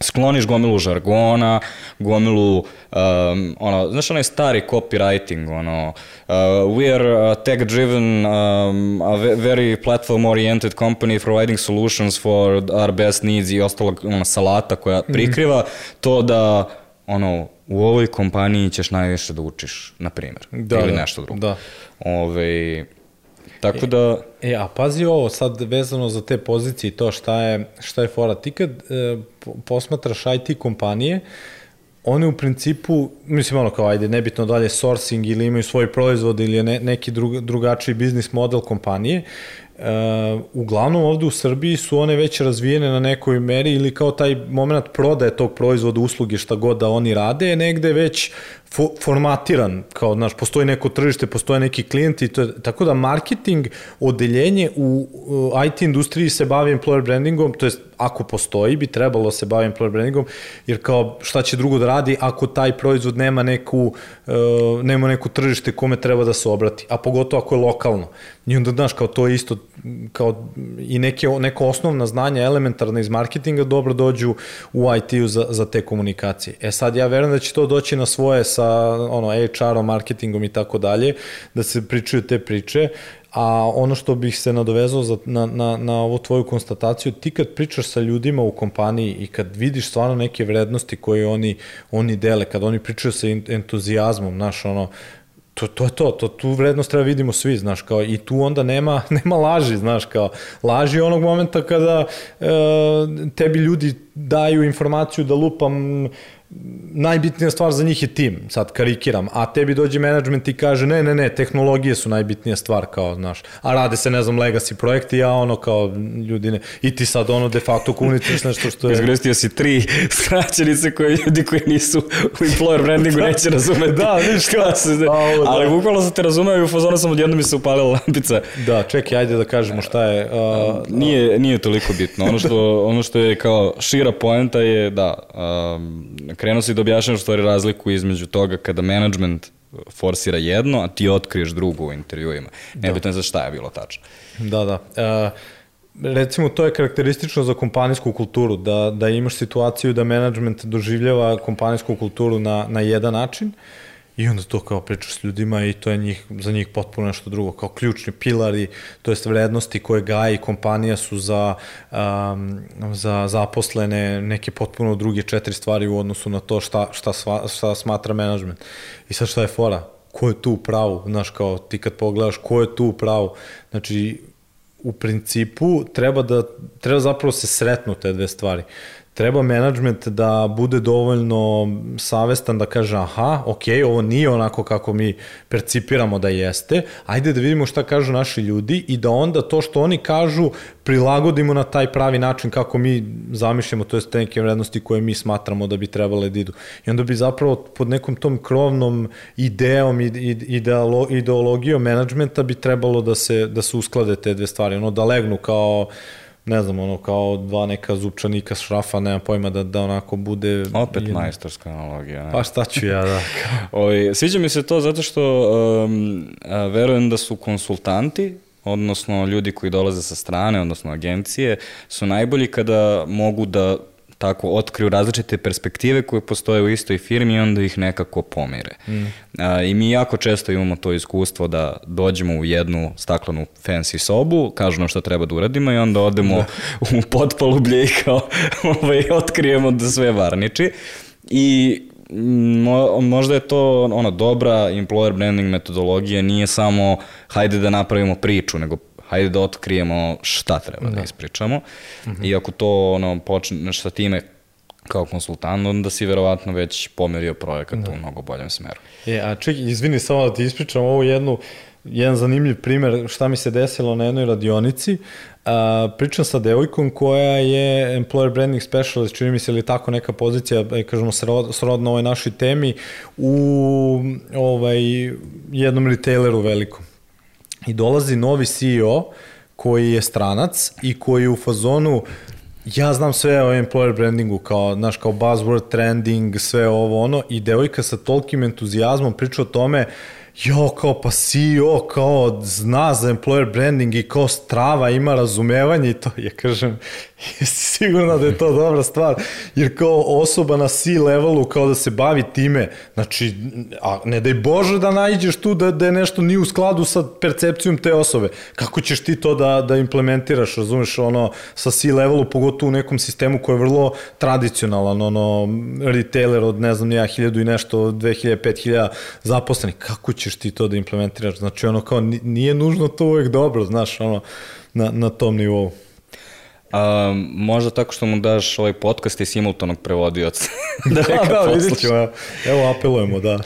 skloniš gomilu žargona, gomilu, um, ono, znaš onaj stari copywriting, ono, uh, we are a tech-driven, um, a very platform-oriented company providing solutions for our best needs i ostalo ono, salata koja mhm. prikriva mm. to da, ono, u ovoj kompaniji ćeš najviše da učiš, na primjer, da, ili da, nešto drugo. Da. Ove, Tako da... E, a pazi ovo, sad vezano za te pozicije i to šta je, šta je fora. Ti kad e, posmatraš IT kompanije, one u principu, mislim ono kao ajde, nebitno dalje sourcing ili imaju svoj proizvod ili je ne, neki drug, drugačiji biznis model kompanije, Uh, uglavnom ovde u Srbiji su one već razvijene na nekoj meri ili kao taj moment prodaje tog proizvoda, usluge, šta god da oni rade, je negde već fo formatiran, kao, znaš, postoji neko tržište, postoje neki klijenti, to je, tako da marketing, odeljenje u, u IT industriji se bavi employer brandingom, to jest ako postoji, bi trebalo se bavi employer brandingom, jer kao šta će drugo da radi ako taj proizvod nema neku, uh, nema neku tržište kome treba da se obrati, a pogotovo ako je lokalno. I onda, znaš, kao to je isto, kao i neke, neko osnovna znanja elementarna iz marketinga dobro dođu u IT-u za, za te komunikacije. E sad, ja verujem da će to doći na svoje sa ono, HR-om, marketingom i tako dalje, da se pričaju te priče, A ono što bih se nadovezao za, na, na, na ovu tvoju konstataciju, ti kad pričaš sa ljudima u kompaniji i kad vidiš stvarno neke vrednosti koje oni, oni dele, kad oni pričaju sa entuzijazmom, znaš, ono, to, to je to, to, tu vrednost treba vidimo svi, znaš, kao, i tu onda nema, [LAUGHS] nema laži, znaš, kao, laži onog momenta kada e, tebi ljudi daju informaciju da lupam najbitnija stvar za njih je tim, sad karikiram, a tebi dođe management i kaže ne, ne, ne, tehnologije su najbitnija stvar, kao, znaš, a rade se, ne znam, legacy projekti, a ono kao ljudi ne, i ti sad ono de facto komuniciraš nešto što je... Izgrestio si tri [LAUGHS] skraćenice koje ljudi koji nisu u employer brandingu da, neće razumeti. Da, viš kao se, da, ali da. bukvalno sam te razumeo i u fazonu sam odjedno mi se upalila lampica. Da, čekaj, ajde da kažemo šta je... Uh, nije, nije toliko bitno, ono što, ono što je kao šira poenta je da um, krenuo si da objašnjaš stvari razliku između toga kada management forsira jedno, a ti otkriješ drugo u intervjuima. Nebitno je za šta je bilo tačno. Da, da. E, recimo, to je karakteristično za kompanijsku kulturu, da, da imaš situaciju da management doživljava kompanijsku kulturu na, na jedan način, I onda to kao pričaš s ljudima i to je njih, za njih potpuno nešto drugo, kao ključni pilari, to jest vrednosti koje gaji kompanija su za, um, za zaposlene neke potpuno druge četiri stvari u odnosu na to šta, šta, sva, šta smatra menadžment. I sad šta je fora? Ko je tu u pravu? Znaš, kao ti kad pogledaš ko je tu u pravu? Znači, u principu treba da treba zapravo se sretnu te dve stvari treba menadžment da bude dovoljno savestan da kaže aha, ok, ovo nije onako kako mi percipiramo da jeste, ajde da vidimo šta kažu naši ljudi i da onda to što oni kažu prilagodimo na taj pravi način kako mi zamišljamo, to je te neke vrednosti koje mi smatramo da bi trebale da idu. I onda bi zapravo pod nekom tom krovnom ideom i ideolo, ideologijom menadžmenta bi trebalo da se, da se usklade te dve stvari, ono da legnu kao ne znam, ono, kao dva neka zupčanika šrafa, nema pojma da, da onako bude... Opet jedna... majstorska analogija. Ne? Pa šta ću ja, da. [LAUGHS] Ovi, sviđa mi se to zato što um, verujem da su konsultanti, odnosno ljudi koji dolaze sa strane, odnosno agencije, su najbolji kada mogu da tako otkriju različite perspektive koje postoje u istoj firmi i onda ih nekako pomire. Mm. A, I mi jako često imamo to iskustvo da dođemo u jednu staklenu fancy sobu, kažu nam šta treba da uradimo i onda odemo da. [LAUGHS] u potpalublje i kao [LAUGHS] ovaj, otkrijemo da sve varniči. I mo, možda je to ona dobra employer branding metodologija, nije samo hajde da napravimo priču, nego hajde da otkrijemo šta treba da, da ispričamo. Mm -hmm. I ako to ono, počneš sa time kao konsultant, onda si verovatno već pomerio projekat da. u mnogo boljem smeru. E, a ček, izvini samo da ti ispričam ovu jednu, jedan zanimljiv primer šta mi se desilo na jednoj radionici. A, pričam sa devojkom koja je employer branding specialist, čini mi se ili tako neka pozicija, e, kažemo, srod, srodna ovoj našoj temi u ovaj, jednom retaileru velikom i dolazi novi CEO koji je stranac i koji u fazonu ja znam sve o employer brandingu, kao, znaš, kao buzzword trending, sve ovo ono, i devojka sa tolkim entuzijazmom priča o tome jo, kao pa CEO, kao zna za employer branding i kao strava ima razumevanje i to, [LAUGHS] ja kažem, [LAUGHS] jesi sigurna da je to dobra stvar, jer kao osoba na C-levelu kao da se bavi time, znači, a ne daj Bože da nađeš tu da, da je nešto nije u skladu sa percepcijom te osobe, kako ćeš ti to da, da implementiraš, razumeš, ono, sa C-levelu, pogotovo u nekom sistemu koji je vrlo tradicionalan, ono, retailer od, ne znam, ja, hiljadu i nešto, 2000, 5000 zaposlenih, kako će ćeš ti to da implementiraš. Znači, ono kao, nije nužno to uvek dobro, znaš, ono, na, na tom nivou. A, možda tako što mu daš ovaj podcast i simultanog prevodioca. [LAUGHS] da, da, da vidit ćemo. Evo, apelujemo, da.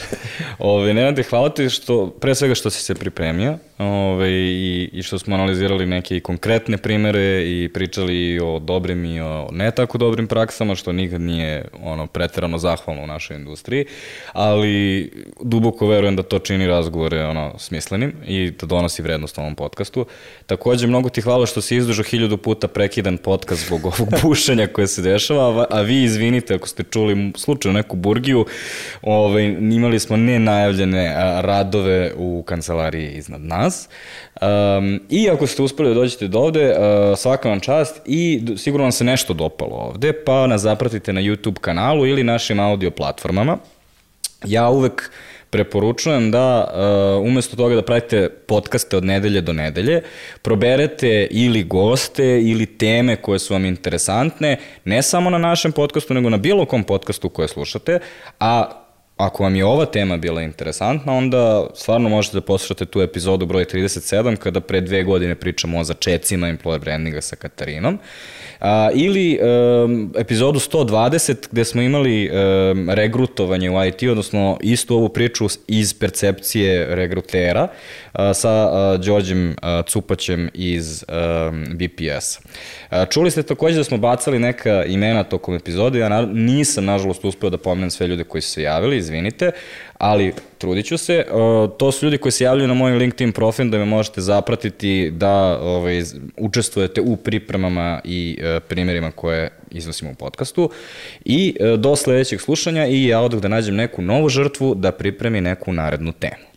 Ove, Nenade, hvala ti što, pre svega što si se pripremio ove, i, i što smo analizirali neke konkretne primere i pričali o dobrim i o ne tako dobrim praksama, što nikad nije ono preterano zahvalno u našoj industriji, ali duboko verujem da to čini razgovore ono, smislenim i da donosi vrednost ovom podcastu. Takođe, mnogo ti hvala što si izdužao hiljadu puta prekidan podcast zbog ovog [LAUGHS] bušenja koje se dešava, a vi izvinite ako ste čuli slučajno neku burgiju, ovaj, imali smo nenajavljene radove u kancelariji iznad nas. Um, I ako ste uspeli da dođete do ovde, uh, svaka vam čast i sigurno vam se nešto dopalo ovde, pa nas zapratite na YouTube kanalu ili našim audio platformama. Ja uvek preporučujem da uh, umesto toga da pratite podcaste od nedelje do nedelje, proberete ili goste ili teme koje su vam interesantne, ne samo na našem podcastu, nego na bilo kom podcastu koje slušate, a ako vam je ova tema bila interesantna, onda stvarno možete da poslušate tu epizodu broj 37, kada pre dve godine pričamo o začecima employer brandinga sa Katarinom. A, ili um, epizodu 120 gde smo imali um, regrutovanje u IT, odnosno istu ovu priču iz percepcije regrutera a, sa a, Đorđem a, Cupaćem iz um, BPS. A, čuli ste takođe da smo bacali neka imena tokom epizode, ja na, nisam nažalost uspeo da pomenem sve ljude koji su se javili, izvinite, ali trudit ću se. To su ljudi koji se javljaju na moj LinkedIn profil da me možete zapratiti da ovaj, učestvujete u pripremama i uh, primjerima koje iznosimo u podcastu. I uh, do sledećeg slušanja i ja odah da nađem neku novu žrtvu da pripremi neku narednu temu.